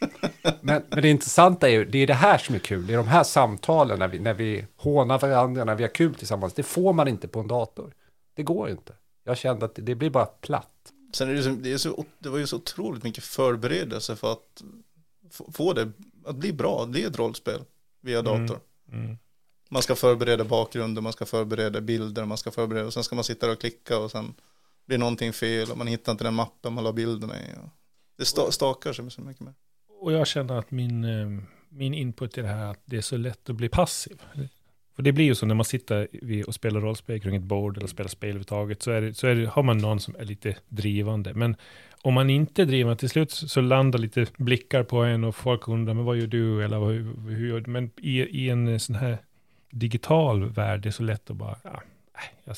men, men det intressanta är ju, det är det här som är kul. Det är de här samtalen när vi, när vi hånar varandra, när vi har kul tillsammans. Det får man inte på en dator. Det går inte. Jag kände att det blir bara platt. Sen är det, så, det, är så, det var ju så otroligt mycket förberedelse för att få det att bli bra. Det är ett rollspel via dator. Mm. Mm. Man ska förbereda bakgrunden, man ska förbereda bilder, man ska förbereda och sen ska man sitta där och klicka och sen blir någonting fel och man hittar inte den mappen man la bilderna i. Det sta stakar sig så mycket mer. och jag känner att min, eh, min input i det här, att det är så lätt att bli passiv. För det blir ju så när man sitter och spelar rollspel kring ett bord eller spelar spel överhuvudtaget, så, är det, så är det, har man någon som är lite drivande. Men om man inte är drivande, till slut så landar lite blickar på en och folk undrar, men vad gör du? Eller hur, hur gör du? Men i, i en sån här digital värld, det är så lätt att bara, ja, nej, jag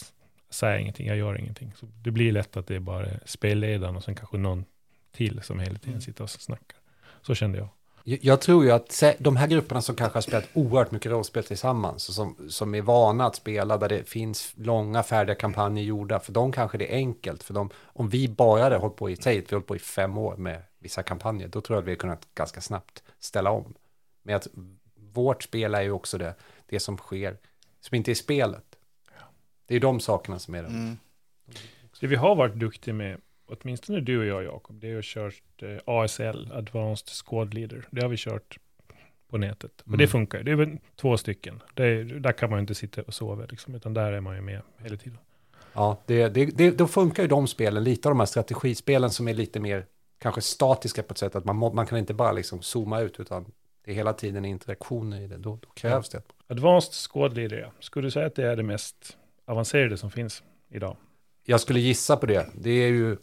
säger ingenting, jag gör ingenting. Så det blir lätt att det är bara spelledaren och sen kanske någon till som hela tiden sitter och snackar. Så kände jag. Jag tror ju att de här grupperna som kanske har spelat oerhört mycket rollspel tillsammans, och som, som är vana att spela där det finns långa färdiga kampanjer gjorda, för dem kanske det är enkelt. För dem, om vi bara hade hållit på i, säg att vi hållit på i fem år med vissa kampanjer, då tror jag att vi hade kunnat ganska snabbt ställa om. Men att vårt spel är ju också det, det som sker, som inte är spelet. Det är de sakerna som är det. Mm. Det vi har varit duktiga med åtminstone du och jag Jakob, det är att kört eh, ASL, Advanced Squad Leader. Det har vi kört på nätet. Och mm. det funkar. Det är väl två stycken. Är, där kan man ju inte sitta och sova, liksom, utan där är man ju med hela tiden. Ja, det, det, det, då funkar ju de spelen, lite av de här strategispelen som är lite mer kanske statiska på ett sätt att man, man kan inte bara liksom zooma ut, utan det är hela tiden interaktioner i det. Då, då krävs det. Advanced Squad Leader, ja. Skulle du säga att det är det mest avancerade som finns idag? Jag skulle gissa på det. Det är ju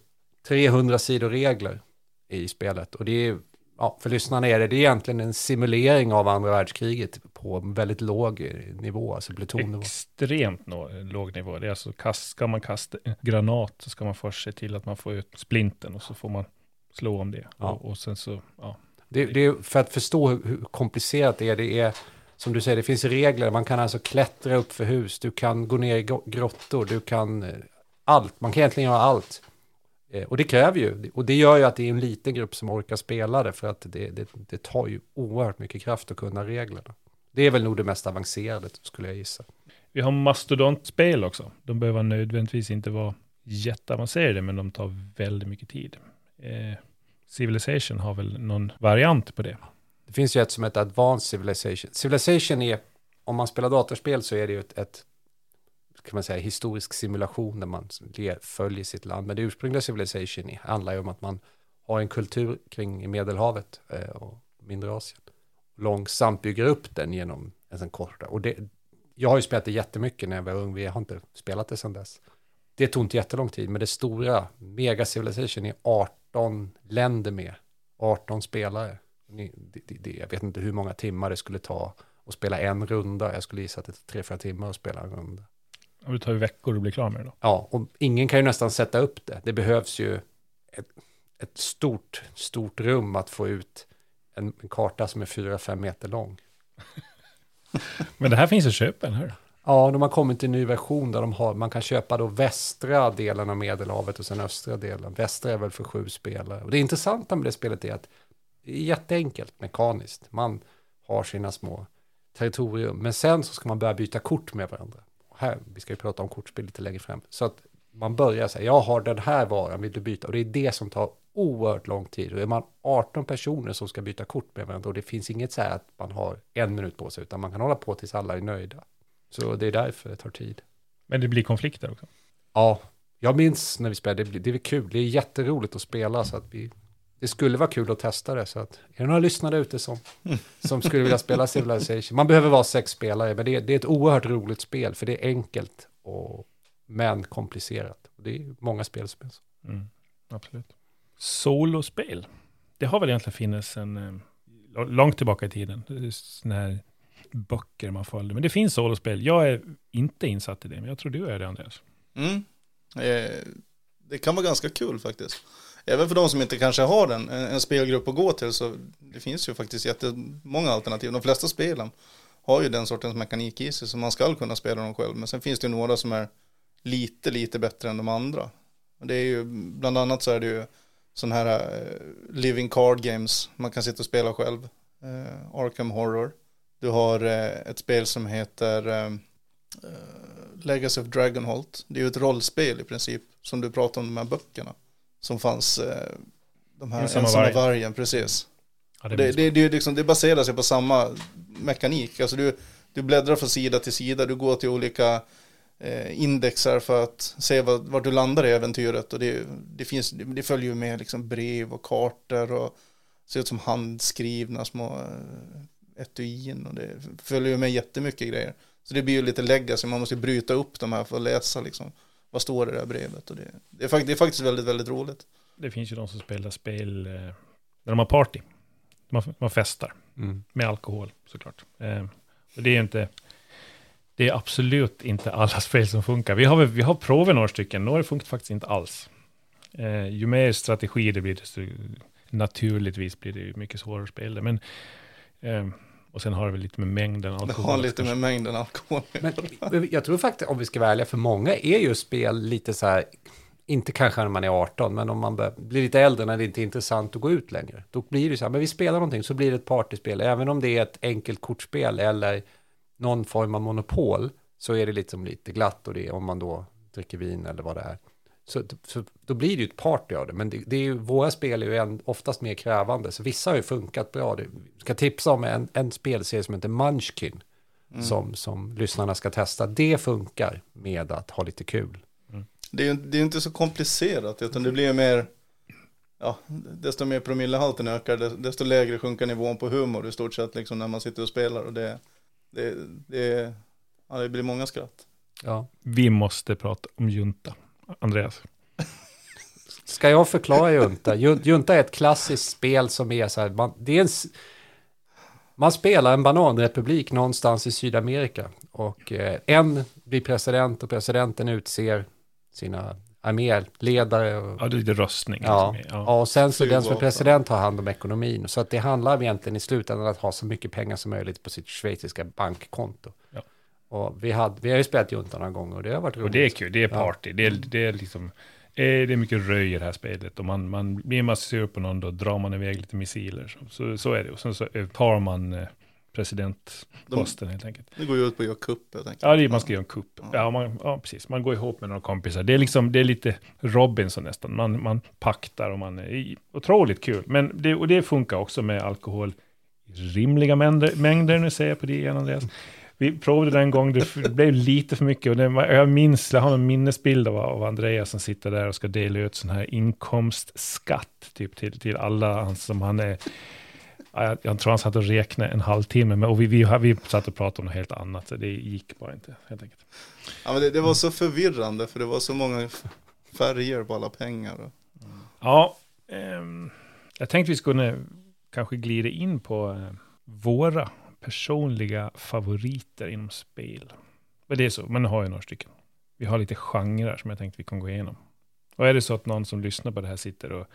300 sidor regler i spelet. Och det är, ja, för lyssnarna är det, det är egentligen en simulering av andra världskriget på väldigt låg nivå, alltså plutonnivå. Extremt no låg nivå. Det är alltså, kast, ska man kasta granat så ska man först se till att man får ut splinten och så får man slå om det. Ja. Och, och sen så, ja. Det, det är för att förstå hur komplicerat det är, det är som du säger, det finns regler. Man kan alltså klättra upp för hus, du kan gå ner i grottor, du kan eh, allt. Man kan egentligen göra allt. Eh, och det kräver ju, och det gör ju att det är en liten grupp som orkar spela det, för att det, det, det tar ju oerhört mycket kraft att kunna reglerna. Det är väl nog det mest avancerade, skulle jag gissa. Vi har mastodontspel också. De behöver nödvändigtvis inte vara jätteavancerade, men de tar väldigt mycket tid. Eh, Civilization har väl någon variant på det. Det finns ju ett som heter Advanced Civilization. Civilization är, om man spelar datorspel så är det ju ett, ett kan man säga, historisk simulation där man följer sitt land. Men det ursprungliga Civilization handlar ju om att man har en kultur kring Medelhavet eh, och mindre Asien. Långsamt bygger upp den genom en sån korta. Och det, jag har ju spelat det jättemycket när jag var ung, vi har inte spelat det sedan dess. Det tog inte jättelång tid, men det stora, Mega Civilization är 18 länder med, 18 spelare. Jag vet inte hur många timmar det skulle ta att spela en runda. Jag skulle gissa att det tar tre, fyra timmar att spela en runda. Och det tar ju veckor att bli klar med det då. Ja, och ingen kan ju nästan sätta upp det. Det behövs ju ett, ett stort, stort rum att få ut en, en karta som är fyra, fem meter lång. Men det här finns att köpa, eller hur? Ja, de har kommit till en ny version där de har, man kan köpa då västra delen av Medelhavet och sen östra delen. Västra är väl för sju spelare. Och det intressanta med det spelet är att jätteenkelt mekaniskt. Man har sina små territorium, men sen så ska man börja byta kort med varandra här, vi ska ju prata om kortspel lite längre fram, så att man börjar säga, jag har den här varan, vill du byta? Och det är det som tar oerhört lång tid. Och är man 18 personer som ska byta kort med varandra och det finns inget så här att man har en minut på sig, utan man kan hålla på tills alla är nöjda. Så det är därför det tar tid. Men det blir konflikter också? Ja, jag minns när vi spelade, det, det är kul, det är jätteroligt att spela så att vi det skulle vara kul att testa det. Så att, är det några lyssnare ute som, som skulle vilja spela Civilization? Man behöver vara sex spelare, men det är, det är ett oerhört roligt spel, för det är enkelt, och, men komplicerat. Det är många spel som är så. Mm, absolut. Solospel, det har väl egentligen funnits sen eh, långt tillbaka i tiden. Sådana här böcker man följde. Men det finns solospel. Jag är inte insatt i det, men jag tror du är det, Andreas. Mm. Eh, det kan vara ganska kul faktiskt även för de som inte kanske har en, en spelgrupp att gå till så det finns ju faktiskt jättemånga alternativ. De flesta spelen har ju den sortens mekanik i sig så man ska kunna spela dem själv. Men sen finns det ju några som är lite, lite bättre än de andra. Och det är ju, bland annat så är det ju sådana här eh, living card games man kan sitta och spela själv. Eh, Arkham Horror. Du har eh, ett spel som heter eh, eh, Legacy of Dragonholt. Det är ju ett rollspel i princip som du pratar om de här böckerna som fanns, eh, de här ensamma, ensamma vargen. precis. Ja, det, det, det, det, liksom, det baserar sig på samma mekanik. Alltså du, du bläddrar från sida till sida, du går till olika eh, indexar för att se var, var du landar i äventyret. Och det, det, finns, det följer med liksom brev och kartor och ser ut som handskrivna små eh, etuin och det följer med jättemycket grejer. Så det blir ju lite legacy, man måste bryta upp de här för att läsa liksom. Vad står det här brevet? Och det, det, är, det är faktiskt väldigt, väldigt roligt. Det finns ju de som spelar spel eh, när de har party. Man, man festar Mm. med alkohol såklart. Eh, och det är inte, det är absolut inte alla spel som funkar. Vi har, väl- vi har provat några stycken, några funkar faktiskt inte alls. Eh, ju mer strategi det blir, desto naturligtvis blir det mycket svårare att spela. Men, eh, och sen har det väl lite med mängden Det alkohol. har lite med mängden alkohol Men jag tror faktiskt, om vi ska vara ärliga, för många är ju spel lite så här, inte kanske när man är 18, men om man blir lite äldre när det inte är intressant att gå ut längre. Då blir det så här, men vi spelar någonting så blir det ett partyspel, även om det är ett enkelt kortspel eller någon form av monopol, så är det liksom lite glatt och det om man då dricker vin eller vad det är. Så, så då blir det ju ett party av det, men det, det är ju, våra spel är ju en, oftast mer krävande, så vissa har ju funkat bra. Det, jag ska tipsa om en, en spelserie som heter Munchkin, Mm. som, som lyssnarna ska testa. Det funkar med att ha lite kul. Det är ju det är inte så komplicerat utan det blir mer Ja, desto mer promillehalten ökar desto lägre sjunker nivån på humor i stort sett liksom när man sitter och spelar och det Det, det, ja, det blir många skratt Ja. Vi måste prata om junta. Andreas. Ska jag förklara Junta? Jun- Junta är ett klassiskt spel som är så här, man, det är en, man spelar en bananrepublik någonstans i Sydamerika och eh, en blir president och presidenten utser sina arméledare. Och, Ja, det är röstning. Ja, liksom. ja, och sen så den som är president har hand om ekonomin. Så att det handlar egentligen i slutändan att ha så mycket pengar som möjligt på sitt schweiziska bankkonto. Ja. Och vi, hade, vi har ju spelat Junta några gånger och det har varit roligt. Och det är kul, det är Ja. party. Det, är, det är liksom, det är mycket röj i det här spelet. Och man, man blir man sur på någon, då drar man iväg lite missiler. Så, så, så är det. Och sen så eh, tar man eh, presidentposten helt enkelt. Det går ju ut på att göra kupp helt enkelt Ja, det, man ska göra en kupp. Ja, man, ja, precis. Man går ihop med några kompisar. Det är liksom, det är lite Robinson nästan. Man, man paktar och man är i- otroligt kul. Men det, och det funkar också med alkohol i rimliga mängder, mängder. Nu säger jag på det igen, Andreas. Vi provade den en gång, det, blev lite för mycket. Och det, jag minns, jag har en minnesbild av, av Andreas som sitter där och ska dela ut sån här inkomstskatt typ till, till alla som han är. Ja, Jag, jag tror han satt och räknade en halvtimme, men, och vi, vi, vi satt och pratade om något helt annat, så det gick bara inte, helt enkelt. Ja men det, det var så förvirrande för det var så många färger på alla pengar och, Ja, ehm, jag tänkte vi skulle kanske glida in på eh, våra personliga favoriter inom spel. Men det är så, men nu har jag några stycken. Vi har lite genrer som jag tänkte vi kan gå igenom. Och är det så att någon som lyssnar på det här sitter och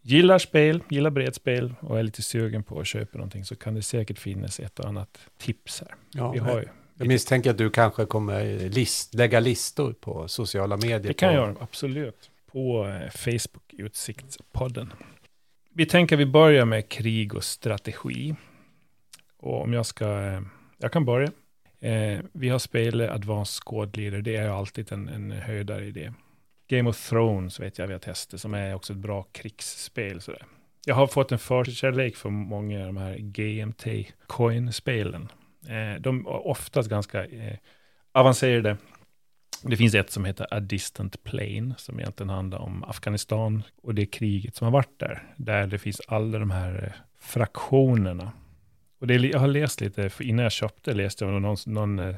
gillar spel, gillar bredspel och är lite sugen på att köpa någonting så kan det säkert finnas ett och annat tips här. Ja, Vi har ju, Jag misstänker att du kanske kommer list, lägga listor på sociala medier. det kan på, jag absolut. På eh, Facebook, Utsiktspodden. Vi tänker vi börjar med krig och strategi. Och om jag ska, eh, jag kan börja. Eh, vi har spelat Advanced Squad Leader, det är alltid en, en höjdare i det. Game of Thrones vet jag vi har testat, som är också ett bra krigsspel. Sådär. Jag har fått en förkärlek för många av de här GMT-coin-spelen. Eh, de är oftast ganska eh, avancerade. Det finns ett som heter A Distant Plane, som egentligen handlar om Afghanistan och det kriget som har varit där. Där det finns alla de här eh, fraktionerna. Och det jag har läst lite, för innan jag köpte läste jag om någon, någon eh,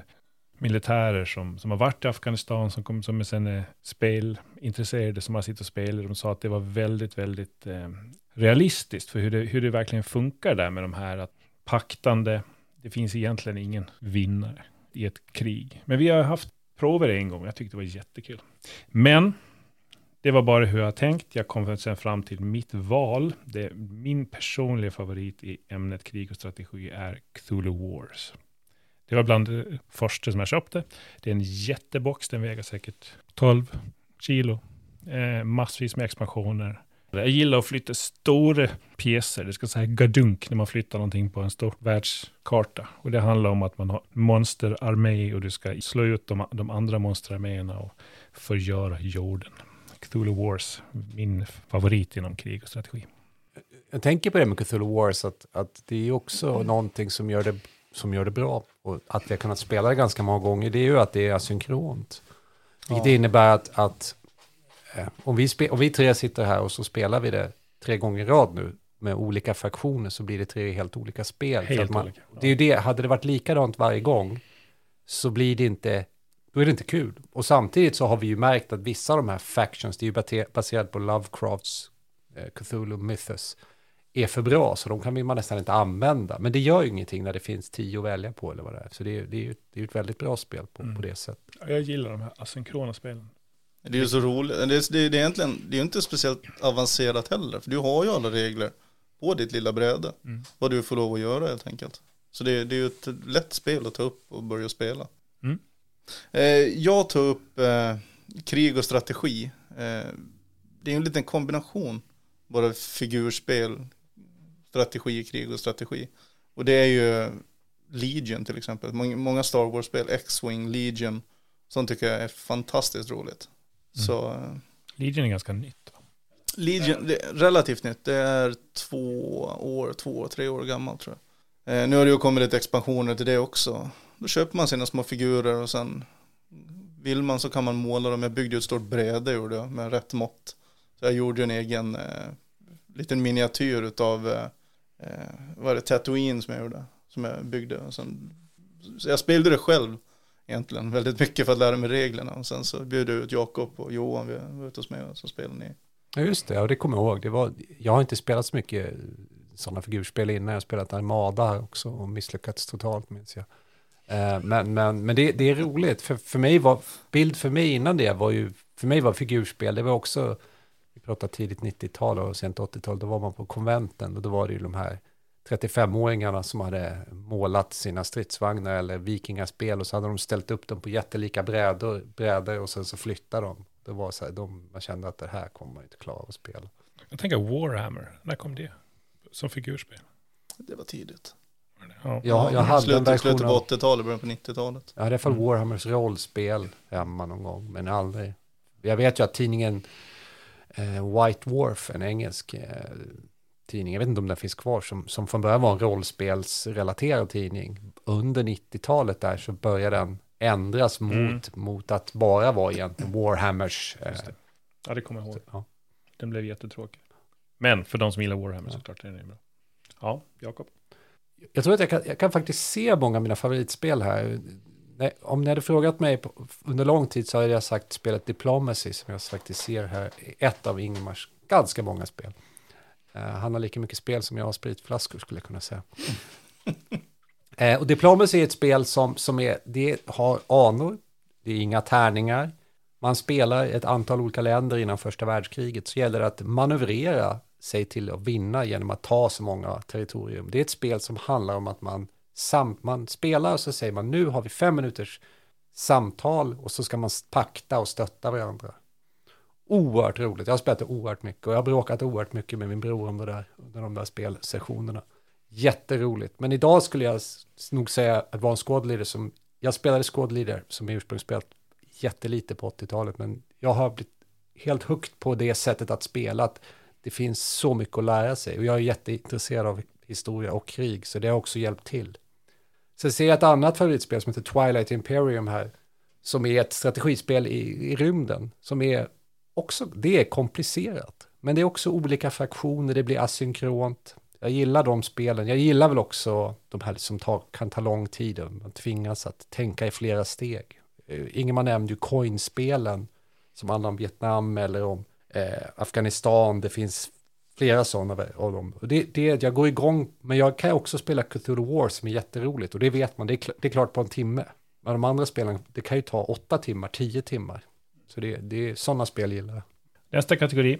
militärer som, som har varit i Afghanistan, som, kom, som är sen är spelintresserade, som har suttit och spelat. De sa att det var väldigt, väldigt eh, realistiskt för hur det, hur det verkligen funkar där med de här att paktande, det finns egentligen ingen vinnare i ett krig. Men vi har haft prover en gång, jag tyckte det var jättekul. Men det var bara hur jag tänkt. Jag kom sen fram till mitt val. Det, min personliga favorit i ämnet krig och strategi är Cthulhu Wars. Det var bland det första som jag köpte. Det är en jättebox, den väger säkert 12 kilo. Eh, massvis med expansioner. Jag gillar att flytta stora pjäser, det ska säga gadunk när man flyttar någonting på en stor världskarta. Och det handlar om att man har monsterarmé och du ska slå ut de, de andra monsterarméerna och förgöra jorden. Cthulhu Wars, min favorit inom krig och strategi. Jag tänker på det med Cthulhu Wars, att, att det är också någonting som gör, det, som gör det bra. Och att vi har kunnat spela det ganska många gånger, det är ju att det är asynkront. Vilket Ja. innebär att, att eh, om, vi spe, om vi tre sitter här och så spelar vi det tre gånger i rad nu, med olika fraktioner så blir det tre helt olika spel. Helt att man, olika. Det är ju det, hade det varit likadant varje gång så blir det inte, då är det inte kul. Och samtidigt så har vi ju märkt att vissa av de här factions, det är ju baserat på Lovecrafts eh, Cthulhu Mythos, är för bra så de kan man nästan inte använda. Men det gör ju ingenting när det finns tio att välja på eller vad det är. Så det är, det är ju det är ett väldigt bra spel på, Mm. på det sättet. Ja, Jag gillar de här asynkrona spelen. Det är ju så roligt, det är, det är, det är egentligen, det är ju inte speciellt avancerat heller, för du har ju alla regler på ditt lilla bräde, Mm. vad du får lov att göra helt enkelt. Så det, det är ju ett lätt spel att ta upp och börja spela. Mm. Eh, jag tar upp eh, krig och strategi. Eh, det är en liten kombination, bara figurspel, strategi, krig och strategi. Och det är ju Legion till exempel, många, Star Wars-spel, X-Wing, Legion, sånt tycker jag är fantastiskt roligt. Så eh, Legion är ganska nytt. Legion, är relativt nytt, det är två år, två, tre år gammalt tror jag. Nu har det ju kommit lite expansioner till det också. Då köper man sina små figurer och sen vill man så kan man måla dem. Jag byggde ju ett stort bräde gjorde jag med rätt mått. Så jag gjorde en egen eh, liten miniatyr av eh, eh, vad är det, Tatooine som jag gjorde. Som jag byggde. Och sen, så jag spelade det själv egentligen väldigt mycket för att lära mig reglerna. Och sen så bjöd jag ut Jakob och Johan, vi var ute hos mig och så spelade ni. Ja, just det. och det kommer jag ihåg. Det var, jag har inte spelat så mycket sådana figurspel innan. Jag har spelat Armada också och misslyckats totalt minns jag. Eh, Men, men, men det, det är roligt. För, för mig var, bild för mig innan det var ju, för mig var figurspel, det var också, vi pratar tidigt 90-tal och sent 80-tal, då var man på konventen och då var det ju de här 35-åringarna som hade målat sina stridsvagnar eller vikingaspel och så hade de ställt upp dem på jättelika brädor, brädor och sen så flyttade de. Det var så här, de, man kände att det här kommer man inte klara att spela. Jag tänker Warhammer, när kom det? Som figurspel? Det var tidigt. Ja. Jag, jag hade en slutet, version slutet på av, 80-talet, början på 90-talet. jag hade i alla fall Mm. Warhammers rollspel hemma någon gång, men aldrig. Jag vet ju att tidningen eh, White Dwarf, en engelsk eh, tidning, jag vet inte om den finns kvar, som, som från början var en rollspelsrelaterad tidning. Under 90-talet där så började den ändras mot, Mm. mot att bara vara egentligen Warhammers. Eh, det. Ja, det kommer jag ihåg. ja. Den blev jättetråkig. Men för de som gillar Warhammer Ja. såklart är den bra. Ja, Jakob. Jag tror att jag kan, jag kan faktiskt se många av mina favoritspel här. Om ni hade frågat mig på, under lång tid så hade jag sagt spelet Diplomacy som jag faktiskt ser här. är Ett av Ingemars ganska många spel. Eh, han har lika mycket spel som jag har spritflaskor skulle jag kunna säga. Eh, och Diplomacy är ett spel som, som är, det har anor, det är inga tärningar. Man spelar ett antal olika länder innan första världskriget så gäller det att manövrera sig till att vinna genom att ta så många territorium. Det är ett spel som handlar om att man, sam, man spelar och så säger man nu har vi fem minuters samtal och så ska man pakta och stötta varandra. Oerhört roligt, jag har spelat det oerhört mycket och jag har bråkat oerhört mycket med min bror om det där under de där spelsessionerna. Jätteroligt, men idag skulle jag nog säga att vara en squad som, jag spelade squad som ursprungsspel jättelite på 80-talet, men jag har blivit helt högt på det sättet att spela, att det finns så mycket att lära sig och jag är jätteintresserad av historia och krig, så det har också hjälpt till. Sen ser jag ett annat favoritspel som heter Twilight Imperium här, som är ett strategispel i, i rymden, som är också, det är komplicerat, men det är också olika fraktioner, det blir asynkront. Jag gillar de spelen, jag gillar väl också de här som tar, kan ta lång tid, och man tvingas att tänka i flera steg. Eh, Ingemar nämnde ju coinspelen som handlar om Vietnam eller om eh, Afghanistan, det finns flera sådana av dem. Och det, det, jag går igång, men jag kan också spela Cthulhu War som är jätteroligt och det vet man, det är, kl- det är klart på en timme. Men de andra spelen, det kan ju ta åtta timmar, tio timmar. Så det, det är sådana spel gillar jag. Nästa kategori,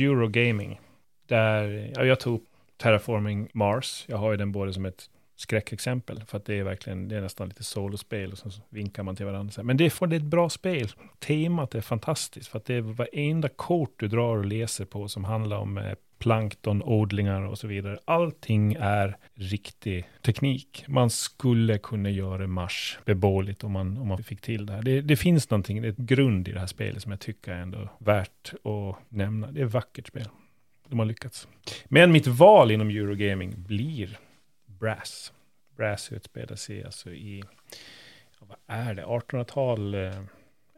Eurogaming. Där, ja, jag tog Terraforming Mars. Jag har ju den både som ett skräckexempel, för att det är verkligen, det är nästan lite solospel och så vinkar man till varandra. Men det är, för det är ett bra spel. Temat är fantastiskt, för att det är varenda kort du drar och läser på som handlar om eh, plankton, odlingar och så vidare. Allting är riktig teknik. Man skulle kunna göra Mars beboeligt om man, om man fick till det här. Det, det finns någonting, det är ett grund i det här spelet som jag tycker är ändå värt att nämna. Det är ett vackert spel. De har lyckats. Men mitt val inom Eurogaming blir Brass. Brass utspelar sig alltså i, vad är det, 1800-tal eh,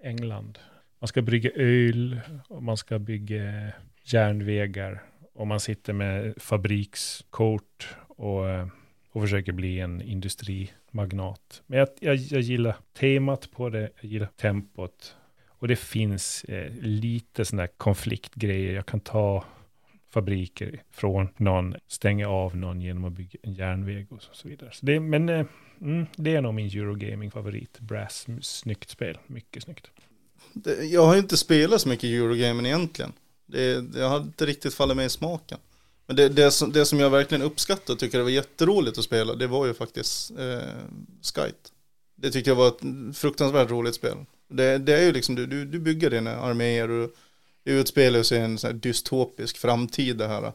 England. Man ska brygga öl och man ska bygga järnvägar och man sitter med fabrikskort och, eh, och försöker bli en industrimagnat. Men jag, jag, jag gillar temat på det, jag gillar tempot. Och det finns eh, lite sådana konfliktgrejer. Jag kan ta fabriker från någon, stänga av någon genom att bygga en järnväg och så, vidare. Så det, men eh, mm, det är nog min Eurogaming-favorit. Brass, snyggt spel, mycket snyggt. Det, jag har ju inte spelat så mycket Eurogaming egentligen. Det, det har inte riktigt fallit mig i smaken. Men det, det, som, det som jag verkligen uppskattade och tycker det var jätteroligt att spela, det var ju faktiskt eh, Skyte. Det tyckte jag var ett fruktansvärt roligt spel. Det, det är ju liksom, du, du bygger dina arméer och det utspelar sig i en sån dystopisk framtid det här.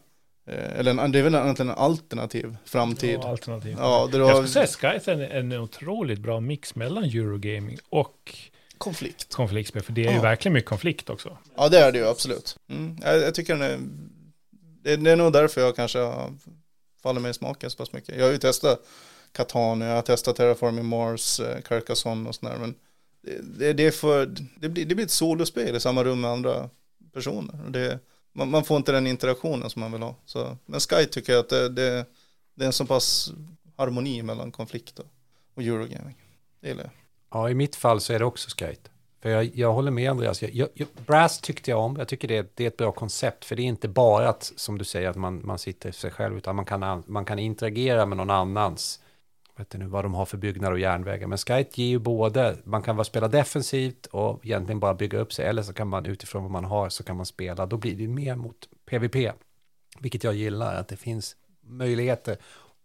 Eh, eller en, det är väl egentligen en alternativ framtid. Ja, alternativ. Ja, det Jag har skulle säga Skype är en, en otroligt bra mix mellan Eurogaming och konflikt. konfliktspel, för det är ju Ja. verkligen mycket konflikt också. Ja, det är det ju absolut. Mm. Jag, jag tycker den är, det, det är nog därför jag kanske fallit mig i smaken så pass mycket. Jag har ju testat Catan, jag har testat Terraforming Mars, eh, Carcassonne och sådär, men det, det, det, är för, det, blir, det blir ett solospel i samma rum med andra personer. Det, man, man får inte den interaktionen som man vill ha. Så, men Sky tycker jag att det, det, det är en så pass harmoni mellan konflikt och, och Eurogaming. Det gillar jag. Ja, i mitt fall så är det också Skyte. För jag, jag håller med Andreas. Jag, jag, Brass tyckte jag om. Jag tycker det, det är ett bra koncept. För det är inte bara att, som du säger, att man, man sitter för sig själv. Utan man kan, man kan interagera med någon annans. Vet nu vad de har för byggnader och järnvägar. Men Skyte ger ju både, man kan vara spela defensivt och egentligen bara bygga upp sig. Eller så kan man utifrån vad man har så kan man spela. Då blir det mer mot PVP. Vilket jag gillar, att det finns möjligheter.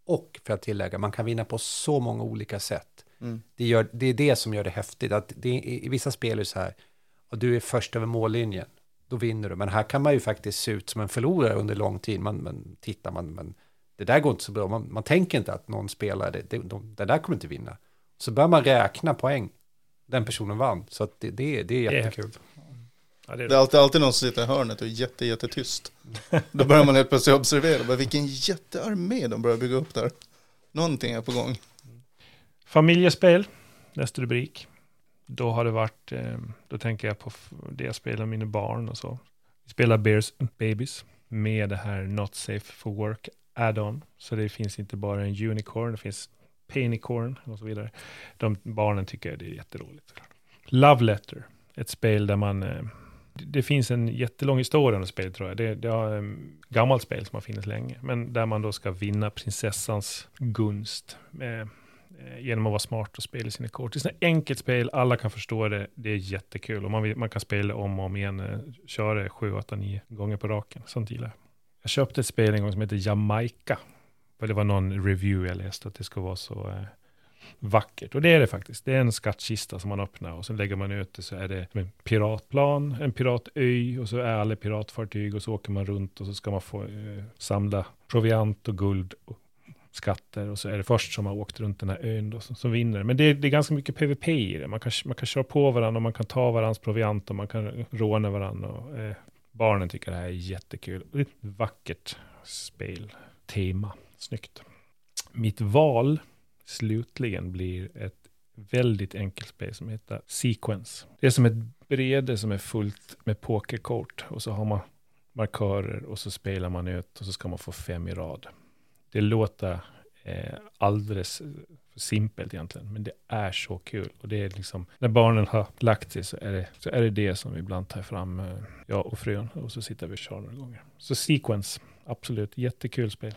Och för att tillägga, man kan vinna på så många olika sätt. Mm. Det, gör, det är det som gör det häftigt. Att det, i, I vissa spel är det så här, och du är först över mållinjen, då vinner du. Men här kan man ju faktiskt se ut som en förlorare under lång tid. Man, man tittar, man, men det där går inte så bra. Man, man tänker inte att någon spelar, det, det, de, det där kommer inte vinna. Så börjar man räkna poäng. Den personen vann. Så att det, det, det är jättekul. Ja, det är Det är alltid, alltid någon som sitter i hörnet och är jätte, jättetyst. Då börjar man helt plötsligt observera, bara, vilken jättearmé de börjar bygga upp där. Någonting är på gång. Familjespel, nästa rubrik. Då har det varit, eh, då tänker jag på det jag spelar med mina barn och så. Vi spelar Bears Babies med det här Not Safe for Work add-on. Så det finns inte bara en unicorn, det finns penicorn och så vidare. De barnen tycker det är jätteroligt. Love Letter, ett spel där man, eh, det- finns en jättelång historia om spelet tror jag. Det, det är ett eh, gammalt spel som har funnits länge, men där man då ska vinna prinsessans gunst. Med, eh, genom att vara smart och spela sina kort. Det är ett enkelt spel, alla kan förstå det, det är jättekul och man, man kan spela om och om igen, köra det 7, 8, 9 gånger på raken. Sånt gillar jag. Jag köpte ett spel en gång som heter Jamaica. För det var någon review jag läste att det ska vara så eh, vackert. Och det är det faktiskt. Det är en skattkista som man öppnar och så lägger man ut det så är det en piratplan, en piratö och så är alla piratfartyg och så åker man runt och så ska man få eh, samla proviant och guld och skatter och så är det först som har åkt runt den här ön då, som, som vinner. Men det är, det är ganska mycket PVP i det. Man kan, man kan köra på varandra och man kan ta varandras proviant och man kan råna varandra. Och, eh, barnen tycker det här är jättekul. Det är ett vackert spel, tema, snyggt. Mitt val slutligen blir ett väldigt enkelt spel som heter Sequence. Det är som ett brede som är fullt med pokerkort och så har man markörer och så spelar man ut och så ska man få fem i rad. Det låter eh, alldeles simpelt egentligen, men det är så kul. Och det är liksom, när barnen har lagt sig så är det så är det, det som ibland tar fram eh, jag och frun och så sitter vi och kör några gånger. Så Sequence, absolut, jättekul spel.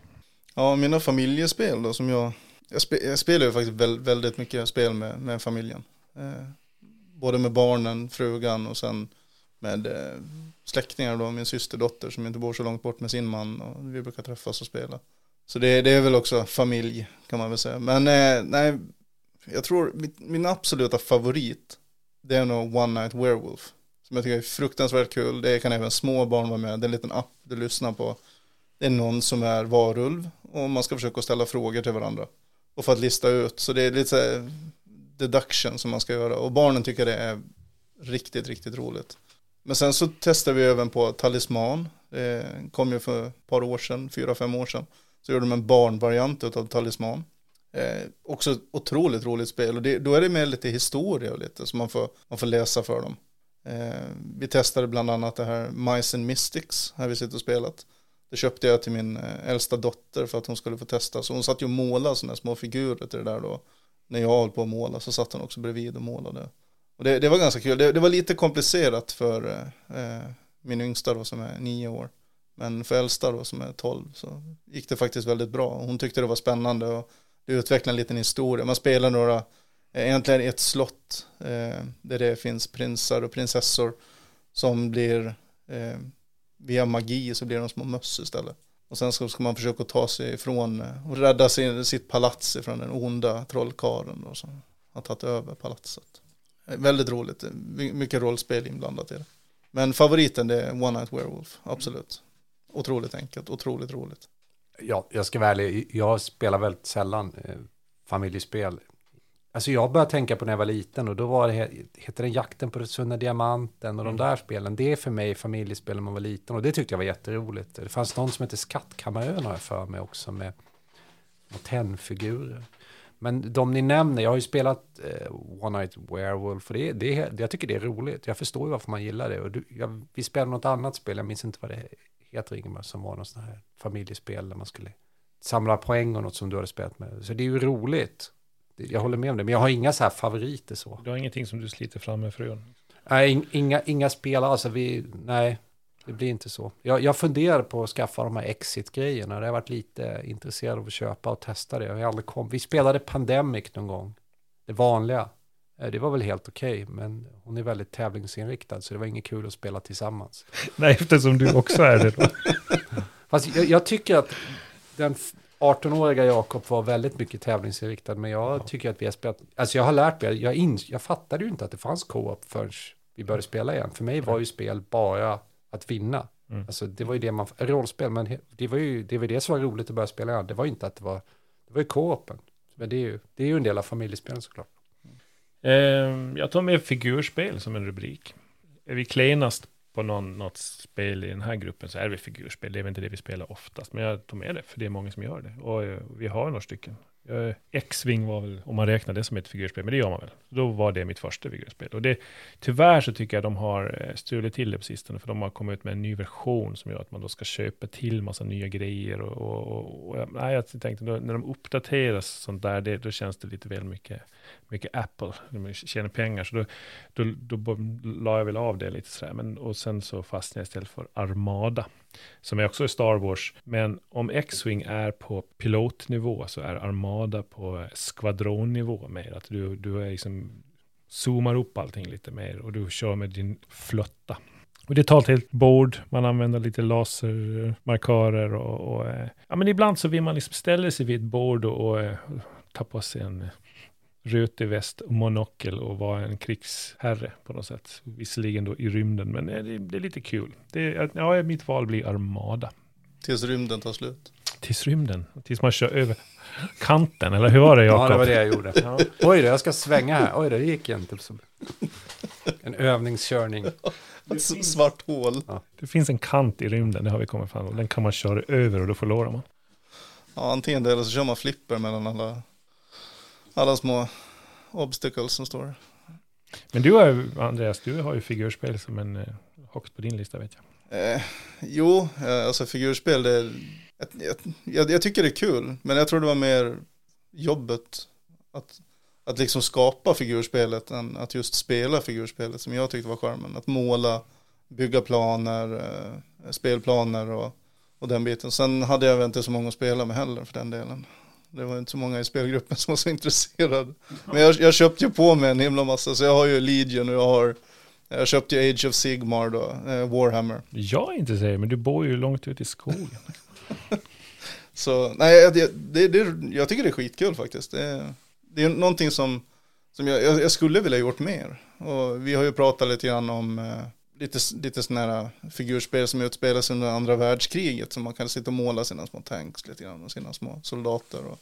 Ja, mina familjespel då som jag, jag, spe, jag spelar ju faktiskt väl, väldigt mycket spel med, med familjen. Eh, både med barnen, frugan och sen med eh, släktingar då, min systerdotter som inte bor så långt bort med sin man och vi brukar träffas och spela. Så det, det är väl också familj kan man väl säga. Men eh, nej, jag tror mitt, min absoluta favorit det är nog One Night Werewolf. Som jag tycker är fruktansvärt kul. Det kan även små barn vara med. Det är en liten app du lyssnar på. Det är någon som är varulv och man ska försöka ställa frågor till varandra. Och för att lista ut. Så det är lite så här deduction som man ska göra. Och barnen tycker det är riktigt, riktigt roligt. Men sen så testar vi även på Talisman. Det kom ju för ett par år sedan, fyra, fem år sedan. Så gjorde de en barnvariant av Talisman. Eh, också ett otroligt roligt spel och det, då är det med lite historia och lite så man får, man får läsa för dem. Eh, vi testade bland annat det här Mice and Mystics, här vi sitter och spelat. det köpte jag till min eh, äldsta dotter för att hon skulle få testa. Så hon satt ju och målade sådana små figurer till det där då. När jag höll på att måla så satt hon också bredvid och målade. Och det, det var ganska kul. Det, det, var lite komplicerat för eh, eh min yngsta då som är nio år. Men för äldsta då som är tolv så gick det faktiskt väldigt bra. Hon tyckte det var spännande och det utvecklade en liten historia. Man spelar några, eh, egentligen ett slott eh, där det finns prinsar och prinsessor som blir eh, via magi så blir de små möss istället. Och sen ska man försöka ta sig ifrån eh, och rädda sin, sitt palats ifrån den onda trollkaren som har tagit över palatset. Eh, väldigt roligt, mycket rollspel inblandat i det. Men favoriten det är One Night Werewolf, absolut. Otroligt enkelt, otroligt roligt. Ja, jag ska vara ärlig, jag spelar väldigt sällan eh, familjespel. Alltså jag började tänka på när jag var liten och då var det, heter den Jakten på den sunda diamanten och mm. de där spelen. Det är för mig familjespel när man var liten och det tyckte jag var jätteroligt. Det fanns någon som hette Skattkammarön har jag för mig också med tennfigurer. Men de ni nämner, jag har ju spelat eh, One Night Werewolf och det, det, jag tycker det är roligt. Jag förstår ju varför man gillar det. Och du, jag, vi spelade något annat spel, jag minns inte vad det heter Ingemar, som var något sånt här familjespel där man skulle samla poäng och något som du hade spelat med. Så det är ju roligt. Jag håller med om det, men jag har inga så här favoriter så. Du har ingenting som du sliter fram med frun? Nej, inga, inga spel alltså. Vi, nej, det blir inte så. Jag, jag funderar på att skaffa de här exit-grejerna. Jag har varit lite intresserad av att köpa och testa det. Jag har aldrig kom. Vi spelade Pandemic någon gång. Det vanliga. Eh, det var väl helt okej, okay, men hon är väldigt tävlingsinriktad så det var inget kul att spela tillsammans. Nej, eftersom du också är det då. Fast jag, jag tycker att den 18-åriga Jakob var väldigt mycket tävlingsinriktad, men jag ja. tycker att vi har spelat, alltså jag har lärt mig, jag, in, jag fattade ju inte att det fanns co-op förrän vi började spela igen. För mig var ju spel bara att vinna. Mm. Alltså det var ju det man, rollspel, men det var ju det, var det som var roligt att börja spela igen. Det var ju inte att det var, det var ju co-open. Men det är ju, det är ju en del av familjespelen såklart. Ehm, jag tar med figurspel som en rubrik. Är vi klenast på någon, något spel i den här gruppen så är vi figurspel. Det är väl inte det vi spelar oftast, men jag tar med det, för det är många som gör det. Och eh, vi har några stycken. Eh, X-Wing var väl, om man räknar det som ett figurspel, men det gör man väl. Då var det mitt första figurspel. Och det, tyvärr så tycker jag de har eh, stulit till det på sistone, för de har kommit ut med en ny version som gör att man då ska köpa till massa nya grejer. Och, och, och, och nej, jag tänkte, då, när de uppdateras sånt där, det, då känns det lite väl mycket, mycket Apple. De tjänar pengar, så då, då, då, då la jag väl av det lite sådär. Men, och sen så fastnade jag istället för Armada som är också är Star Wars. Men om X-Wing är på pilotnivå så är Armada på skvadronnivå mer. Att du, du är liksom zoomar upp allting lite mer och du kör med din flotta. Och det tar ett helt bord, man använder lite lasermarkörer och, och eh, ja men ibland så vill man liksom ställa sig vid ett bord och, och ta på sig en rutig väst och monokel och vara en krigsherre på något sätt. Visserligen då i rymden, men det, det är lite kul. Det, ja, mitt val blir Armada. Tills rymden tar slut. Tills rymden, tills man kör över kanten, eller hur var det Jakob? Ja, det var det jag gjorde. Ja. Oj då, jag ska svänga här. Oj då, det gick inte. En övningskörning. Ett svart hål. Ja. Det finns en kant i rymden, det har vi kommit fram Den kan man köra över och då förlorar man. Ja, antingen det eller så kör man flipper mellan alla alla små obstacles som står. Men du har Andreas, du har ju figurspel som en eh, högt på din lista vet jag. Eh, jo, eh, alltså figurspel, det är, jag, jag, jag, tycker det är kul, men jag tror det var mer jobbet att, att liksom skapa figurspelet än att just spela figurspelet som jag tyckte var charmen. Att måla, bygga planer, eh, spelplaner och, och den biten. Sen hade jag inte så många att spela med heller för den delen. Det var inte så många i spelgruppen som var så intresserade. Men jag, jag köpte ju på mig en himla massa, så jag har ju Legion och jag har jag köpte ju Age of Sigmar då, eh, Warhammer. Jag är intresserad, men du bor ju långt ut i skogen. så, nej, det, det, det, jag tycker det är skitkul faktiskt. Det, det är någonting som, som jag, jag, skulle vilja gjort mer. Och vi har ju pratat lite grann om eh, lite, lite sådana här figurspel som utspelas under andra världskriget. Så man kan sitta och måla sina små tanks lite grann och sina små soldater och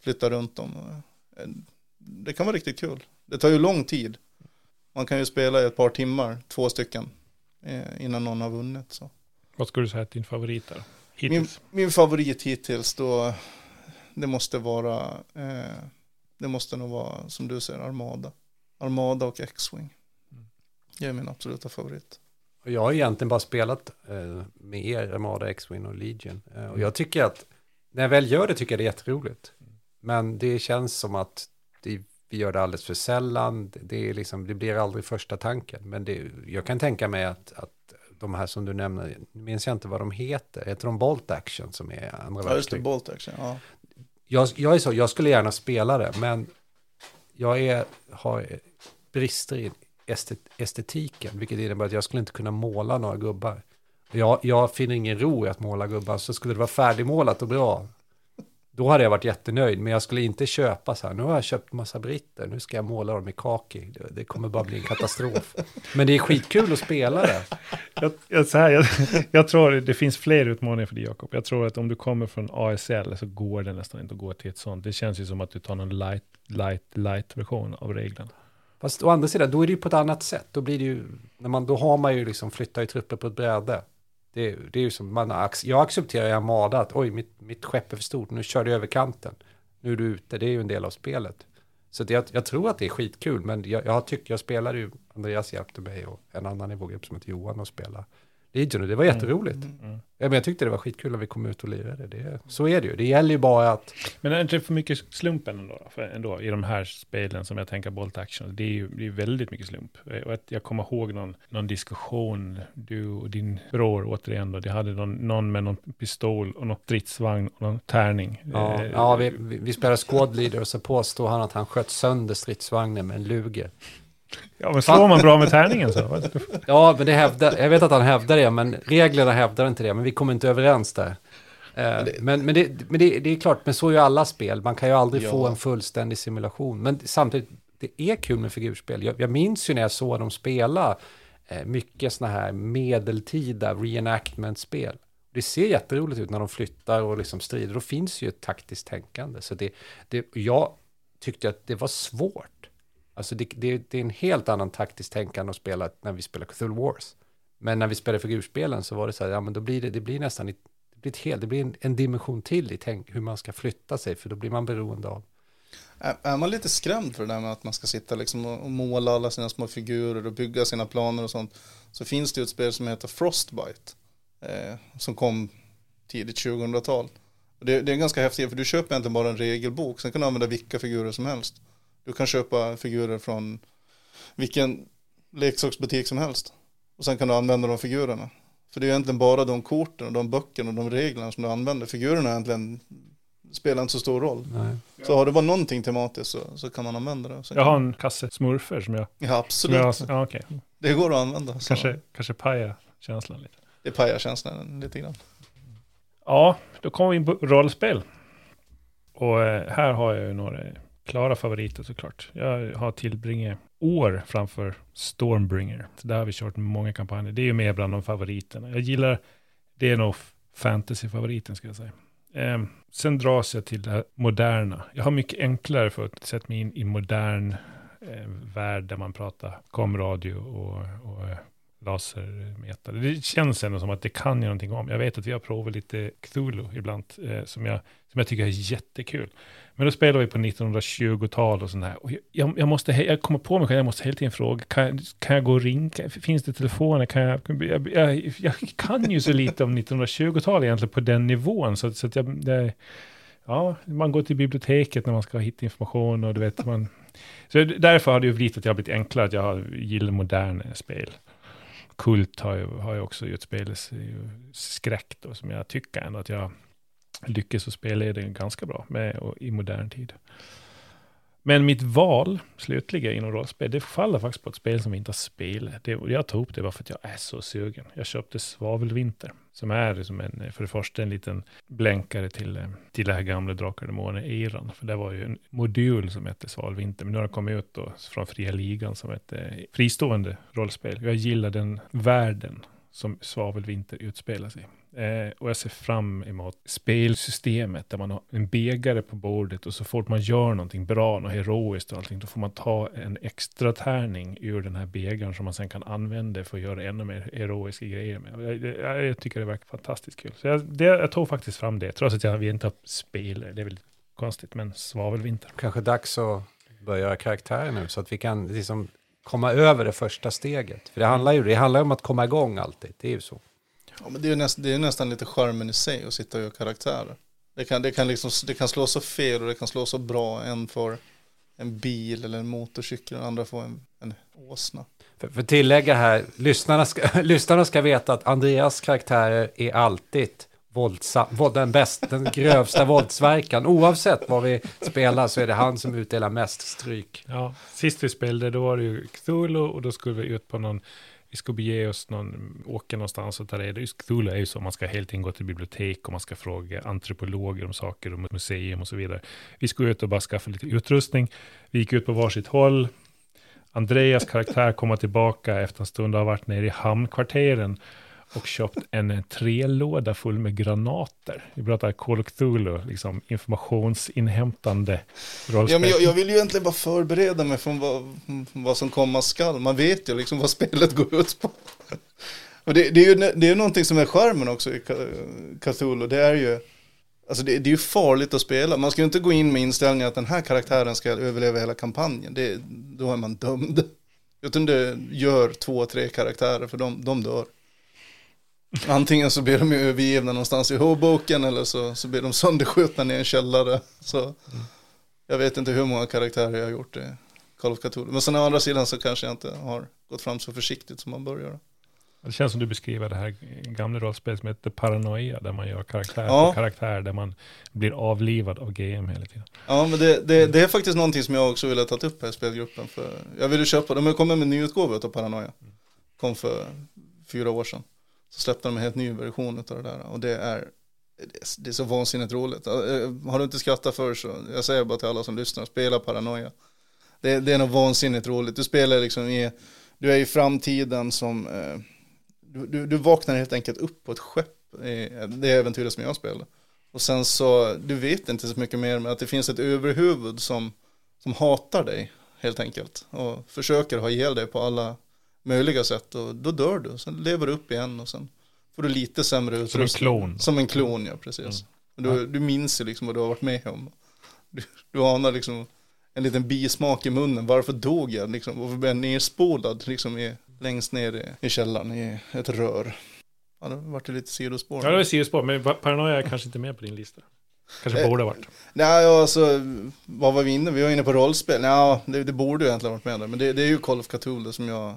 flytta runt dem. Eh, det kan vara riktigt kul. Det tar ju lång tid. Man kan ju spela i ett par timmar, två stycken, eh, innan någon har vunnit. Så. Vad skulle du säga är din favorit där? Min, min, favorit hittills då, det måste vara, eh, det måste nog vara som du säger, Armada. Armada och X-Wing. Det är min absoluta favorit. Och jag har egentligen bara spelat eh, med er, Armada, X-Wing och Legion. Eh, och jag tycker att när jag väl gör det tycker jag det är jätteroligt. Men det känns som att det, vi gör det alldeles för sällan. Det, är liksom, det blir aldrig första tanken. Men det, jag kan tänka mig att, att de här som du nämner, nu minns jag inte vad de heter, heter de Bolt Action som är andra Ja, just det, världskriget? Bolt Action. Ja. Jag, jag är så, jag skulle gärna spela det, men jag är, har brister i estet, estetiken, vilket innebär att jag skulle inte kunna måla några gubbar. Jag, jag finner ingen ro i att måla gubbar, så skulle det vara färdigmålat och bra, då hade jag varit jättenöjd, men jag skulle inte köpa så här, nu har jag köpt massa britter, nu ska jag måla dem i kaki, det, det kommer bara bli en katastrof. Men det är skitkul att spela det. Jag, jag, så här, jag, jag tror det finns fler utmaningar för dig Jakob. Jag tror att om du kommer från ASL så går det nästan inte att gå till ett sånt. Det känns ju som att du tar någon light, light, light version av reglerna. Fast å andra sidan, då är det ju på ett annat sätt. Då blir det ju, när man, då har man ju liksom flyttat i trupper på ett bräde. Det, det är ju som, man, jag accepterar i Armada att oj, mitt, mitt skepp är för stort, nu kör du över kanten. Nu är du ute, det är ju en del av spelet. Så det, jag, jag tror att det är skitkul, men jag, jag tycker, jag spelade ju, Andreas hjälpte mig och en annan i vår grupp som heter Johan och spela och det var jätteroligt. Mm. Ja, men jag tyckte det var skitkul när vi kom ut och lirade. Det, så är det ju, det gäller ju bara att Men är det inte för mycket slumpen ändå? För ändå i de här spelen som jag tänker Bolt Action? Det är ju det är väldigt mycket slump. Och att jag kommer ihåg någon, någon diskussion, du och din bror återigen då, det hade någon, någon med någon pistol och någon stridsvagn och någon tärning. Ja, Eh, ja vi, vi, vi spelar squad leader och så påstår han att han sköt sönder stridsvagnen med en luger. Ja, men slår man bra med tärningen så? Ja, men det hävdar, jag vet att han hävdar det, men reglerna hävdar inte det, men vi kommer inte överens där. Eh, Men, men, det, men det, det är klart, men så är ju alla spel, man kan ju aldrig Ja. få en fullständig simulation. Men samtidigt, det är kul med figurspel. Jag, jag minns ju när jag såg dem spela eh, mycket sådana här medeltida reenactment-spel. Det ser jätteroligt ut när de flyttar och liksom strider. Då finns ju ett taktiskt tänkande. Så det, det, jag tyckte att det var svårt. Alltså det, det, det är en helt annan taktiskt tänkande att spela när vi spelar Cthulhu Wars. Men när vi spelar figurspelen så var det så här, ja men då blir det, det blir nästan ett, det blir ett helt, det blir en, en dimension till i tänk, hur man ska flytta sig, för då blir man beroende av. Är, man lite skrämd för det där med att man ska sitta liksom och, måla alla sina små figurer och bygga sina planer och sånt. Så finns det ju ett spel som heter Frostbite. Eh, som kom tidigt 2000-tal. Det, det är ganska häftigt för du köper egentligen bara en regelbok. Sen kan du använda vilka figurer som helst. Du kan köpa figurer från vilken leksaksbutik som helst. Och sen kan du använda de figurerna. För det är egentligen bara de korten och de böckerna och de reglerna som du använder. Figurerna egentligen spelar inte så stor roll. Nej. Så har det bara någonting tematiskt så, så kan man använda det. Sen Jag har en kasse smurfer som jag... ja, absolut. jag ja, okej. Det går att använda. Så Kanske, kanske pajar känslan lite. Det pajar känslan lite grann. Ja, då kommer vi in på rollspel. Och eh, här har jag ju några klara favoriter såklart. Jag har tillbringat år framför Stormbringer. Så där har vi kört många kampanjer. Det är ju med bland de favoriterna. Jag gillar, det är nog fantasy-favoriten ska jag säga. Eh, sen dras jag till det moderna. Jag har mycket enklare för att sätta mig in i modern eh, värld där man pratar komradio och, och eh, lasermetare. Det känns ändå som att det kan jag någonting om. Jag vet att vi har provat lite Cthulhu ibland eh, som, jag, som jag tycker är jättekul. Men då spelar vi på 1920-tal och sånt här. Och jag, jag, måste, jag kommer på mig själv, jag måste hela tiden fråga, kan, kan jag gå och ringa? Finns det telefoner? Kan jag, jag, jag, jag kan ju så lite om 1920-tal egentligen på den nivån. Så, så att jag, det, ja, man går till biblioteket när man ska hitta information och du vet man. Så därför har det ju blivit att jag har blivit enklare att jag gillar moderna spel. Kult har ju, har ju också utspel skräck då, som jag tycker ändå att jag lyckas att spela det ganska bra med och, i modern tid. Men mitt val, slutligen inom rollspel, det faller faktiskt på ett spel som vi inte har spelat. Det, jag tog upp det bara för att jag är så sugen. Jag köpte Svavelvinter, som är liksom en, för det första en liten blänkare till, eh, till det här gamla Drakar och Demoner-eran. För det var ju en modul som hette Svavelvinter, men nu har den kommit ut då från Fria Ligan som ett eh, fristående rollspel. Jag gillar den världen som Svavelvinter utspelar sig. Eh, och jag ser fram emot spelsystemet där man har en bägare på bordet och så fort man gör någonting bra, något heroiskt och allting, då får man ta en extra tärning ur den här bägaren som man sen kan använda för att göra ännu mer heroiska grejer med. Jag, jag, jag tycker det verkar fantastiskt kul. Så jag, det, jag tog faktiskt fram det, trots att jag, vi inte har spelat. Det är väl konstigt, men Svavelvinter. Kanske dags att börja göra karaktärer nu, så att vi kan liksom komma över det första steget. För det handlar ju det handlar om att komma igång alltid, det är ju så. Ja, men det är ju näst, det är nästan lite charmen i sig att sitta och göra karaktärer. Det kan, det, kan liksom, det kan slå så fel och det kan slå så bra. En får en bil eller en motorcykel, den andra får en, en åsna. För, för tillägga här, lyssnarna ska, lyssnarna ska veta att Andreas karaktärer är alltid våldsam, våld- den, bäst, den grövsta våldsverkan. Oavsett vad vi spelar så är det han som utdelar mest stryk. Ja, sist vi spelade då var det ju Cthulhu och då skulle vi ut på någon, vi ska bege oss någon, åka någonstans och ta reda på. Cthulhu är ju så, man ska helt enkelt gå till bibliotek och man ska fråga antropologer om saker och museum och så vidare. Vi skulle ut och bara skaffa lite utrustning. Vi gick ut på varsitt håll. Andreas karaktär kommer tillbaka efter en stund och har varit nere i hamnkvarteren och köpt en trelåda full med granater. Vi pratar Call of Cthulhu, liksom informationsinhämtande rollspel. Ja, men jag, jag vill ju egentligen bara förbereda mig för vad, vad som komma skall. Man vet ju liksom vad spelet går ut på. Och det, det är ju det är någonting som är charmen också i Cthulhu. Det är ju, alltså det, det är ju farligt att spela. Man ska ju inte gå in med inställningen att den här karaktären ska överleva hela kampanjen. Det, då är man dömd. Utan det gör två, tre karaktärer för de, de dör. Antingen så blir de ju övergivna någonstans i Hoboken eller så, så blir de sönderskjutna i en källare. Så jag vet inte hur många karaktärer jag har gjort i Call of Cthulhu. Men sen å andra sidan så kanske jag inte har gått fram så försiktigt som man bör göra. Det känns som du beskriver det här gamla rollspelet som heter Paranoia, där man gör karaktär Ja. på karaktär, där man blir avlivad av GM hela tiden. Ja, men det, det, det är faktiskt någonting som jag också ville ta upp här i spelgruppen. För jag ville köpa, de har kommit med en ny utgåva av Paranoia. Kom för fyra år sedan. Så släppte de en helt ny version av det där. Och det är, det är- så vansinnigt roligt. Eh, har du inte skrattat för så, jag säger bara till alla som lyssnar, spela Paranoia. Det, det är något vansinnigt roligt. Du spelar liksom i, du är i framtiden som, eh, du, du, du vaknar helt enkelt upp på ett skepp. i Det äventyret som jag spelar. Och sen så, du vet inte så mycket mer, men att det finns ett överhuvud som, som hatar dig helt enkelt. Och försöker ha ihjäl dig på alla möjliga sätt. Och då dör du, sen lever du upp igen och sen får du lite sämre utrustning. Som en klon. Som en klon, ja precis. Du, du minns ju liksom vad du har varit med om. Du, du anar liksom en liten bismak i munnen. Varför dog jag? Liksom, varför blev jag nerspolad liksom i, längst ner i, i källaren i ett rör? Ja, det vart lite sidospår. Ja, det var sidospår, men Paranoia är kanske inte med på din lista. Kanske Eh, borde ha varit. Nej, alltså, vad var vi inne? Vi var inne på rollspel. Ja, det, det borde ju egentligen varit med där. Men det, det är ju Call of Cthulhu som jag,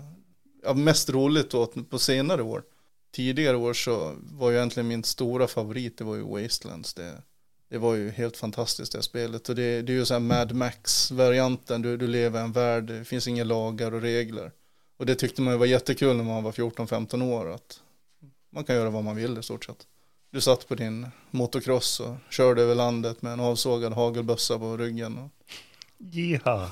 ja, mest roligt åt på senare år. Tidigare år så var ju egentligen min stora favorit, det var ju Wastelands. Det, det var ju helt fantastiskt det spelet. Och det, det är ju så här Mad Max-varianten, du, du lever i en värld, det finns inga lagar och regler. Och det tyckte man ju var jättekul när man var 14-15 år, att man kan göra vad man vill i stort sett. Du satt på din motocross och körde över landet med en avsågad hagelbössa på ryggen. Och... Ja.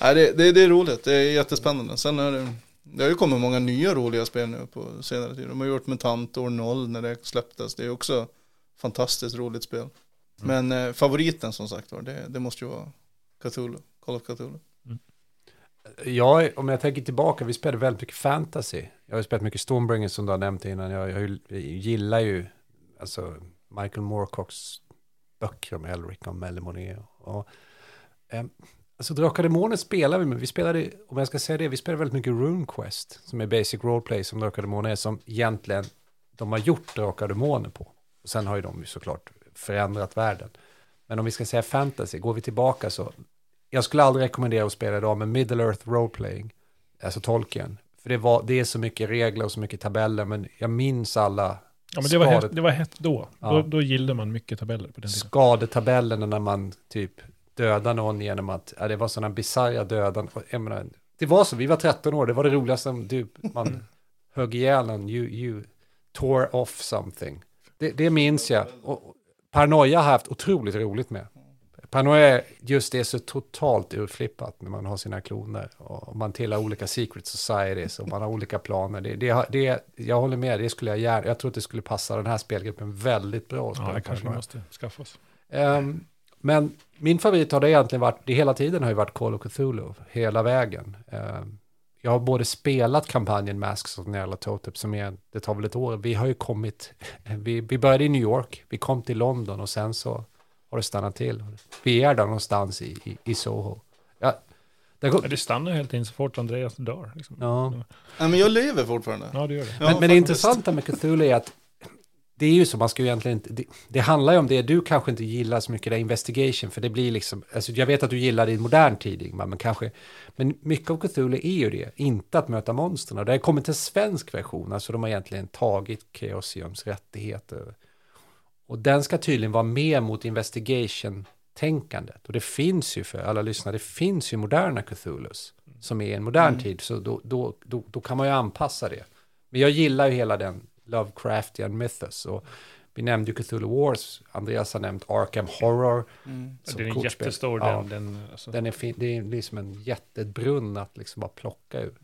Nej, det, det, det är roligt, det är jättespännande. Sen är det, det har ju kommit många nya roliga spel nu på senare tid. De har gjort Mutant År 0 när det släpptes. Det är också fantastiskt roligt spel. Men eh, favoriten som sagt var, det, det måste ju vara Cthulhu, Call of Cthulhu. Jag, om jag tänker tillbaka, vi spelade väldigt mycket fantasy. Jag har ju spelat mycket Stormbringer som du har nämnt innan. Jag, jag, gillar ju alltså, Michael Moorcocks böcker om Elric och Melimoné. Och, eh, alltså Drakar Demoner spelar vi med. Vi spelade, om jag ska säga det, vi spelade väldigt mycket RuneQuest. Som är basic roleplay som Drakar Demoner är. Som egentligen de har gjort Drakar Demoner på. Och sen har ju de ju såklart förändrat världen. Men om vi ska säga fantasy, går vi tillbaka så jag skulle aldrig rekommendera att spela idag med Middle Earth Roleplaying, alltså Tolkien. För det, var, det är så mycket regler och så mycket tabeller, men jag minns alla Ja, men det var, hett, det var hett då. Ja. då. Då gillade man mycket tabeller på den tiden. skadetabellerna när man typ dödar någon genom att, ja, det var sådana bisarra Jag menar, det var så, vi var 13 år, det var det roligaste som du, man högg ihjäl någon, you, you tore off something. Det, det minns jag. Och paranoia har haft otroligt roligt med. Paranoia är just det så totalt urflippat när man har sina kloner och man tillhör olika secret societies och man har olika planer. Det, det, det, jag håller med, det skulle jag gärna, jag tror att det skulle passa den här spelgruppen väldigt bra. att Ja, spela det kanske måste skaffa oss. Ehm, men min favorit har det egentligen varit, det hela tiden har ju varit Call of Cthulhu, hela vägen. Ehm, jag har både spelat kampanjen Masks of Nyarlathotep som är, det tar väl ett år, vi har ju kommit, vi, vi började i New York, vi kom till London och sen så har det stannat till. Vi är där någonstans i, i, i Soho. Ja, Det går, Ja, det stannar helt in så fort Andreas dör. Liksom. ja. Nej, men jag lever fortfarande. Ja, det gör det. Ja, men, men det intressanta med Cthulhu är att det är ju så, man ska ju egentligen inte, det, det handlar ju om det du kanske inte gillar så mycket, det är investigation, för det blir liksom, alltså jag vet att du gillar det i modern tid, Ingmar, men kanske, men mycket av Cthulhu är ju det, inte att möta monstren. Det har kommit en svensk version, alltså de har egentligen tagit Chaosiums rättigheter. Och den ska tydligen vara mer mot investigation-tänkandet. Och det finns ju för alla lyssnare, det finns ju moderna Cthulhus som är en modern Mm. tid, så då, då, då, då kan man ju anpassa det. Men jag gillar ju hela den Lovecraftian mythos. Och vi nämnde ju Cthulhu Wars, Andreas har nämnt Arkham Horror. Mm. Den är kortspel. jättestor. Ja, Den, den, alltså. den är fin, det är liksom en jättebrunn att liksom bara plocka ur.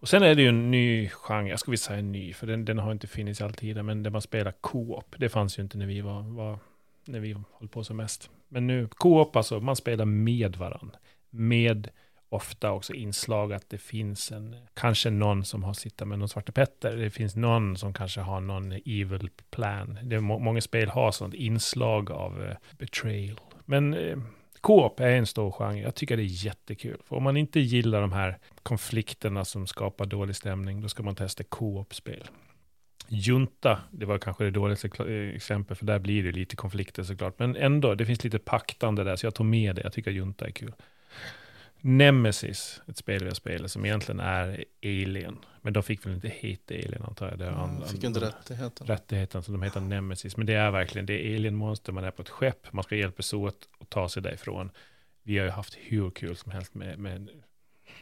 Och sen är det ju en ny genre, jag ska vi säga ny, för den, den har inte funnits alltid, men där man spelar co-op. Det fanns ju inte när vi var, var när vi höll på som mest. Men nu, co-op alltså, man spelar med varandra. Med ofta också inslag att det finns en, kanske någon som har sitta med någon svarte petter. Det finns någon som kanske har någon evil plan. Det är må, många spel har sånt inslag av uh, betrayal. Men uh, Coop är en stor genre. Jag tycker det är jättekul. För om man inte gillar de här konflikterna som skapar dålig stämning, då ska man testa Coop-spel. Junta, det var kanske det dåligaste eh, exempel, för där blir det lite konflikter såklart. Men ändå, det finns lite paktande där, så jag tog med det. Jag tycker Junta är kul. Nemesis, ett spel vi har spelat, som egentligen är Alien. Men de fick väl inte heta Alien antar jag. Det andra- fick inte rättigheten. rättigheten, så de heter Nemesis. Men det är verkligen, det är alienmonster, man är på ett skepp, man ska hjälpas åt och ta sig därifrån. Vi har ju haft hur kul som helst med, med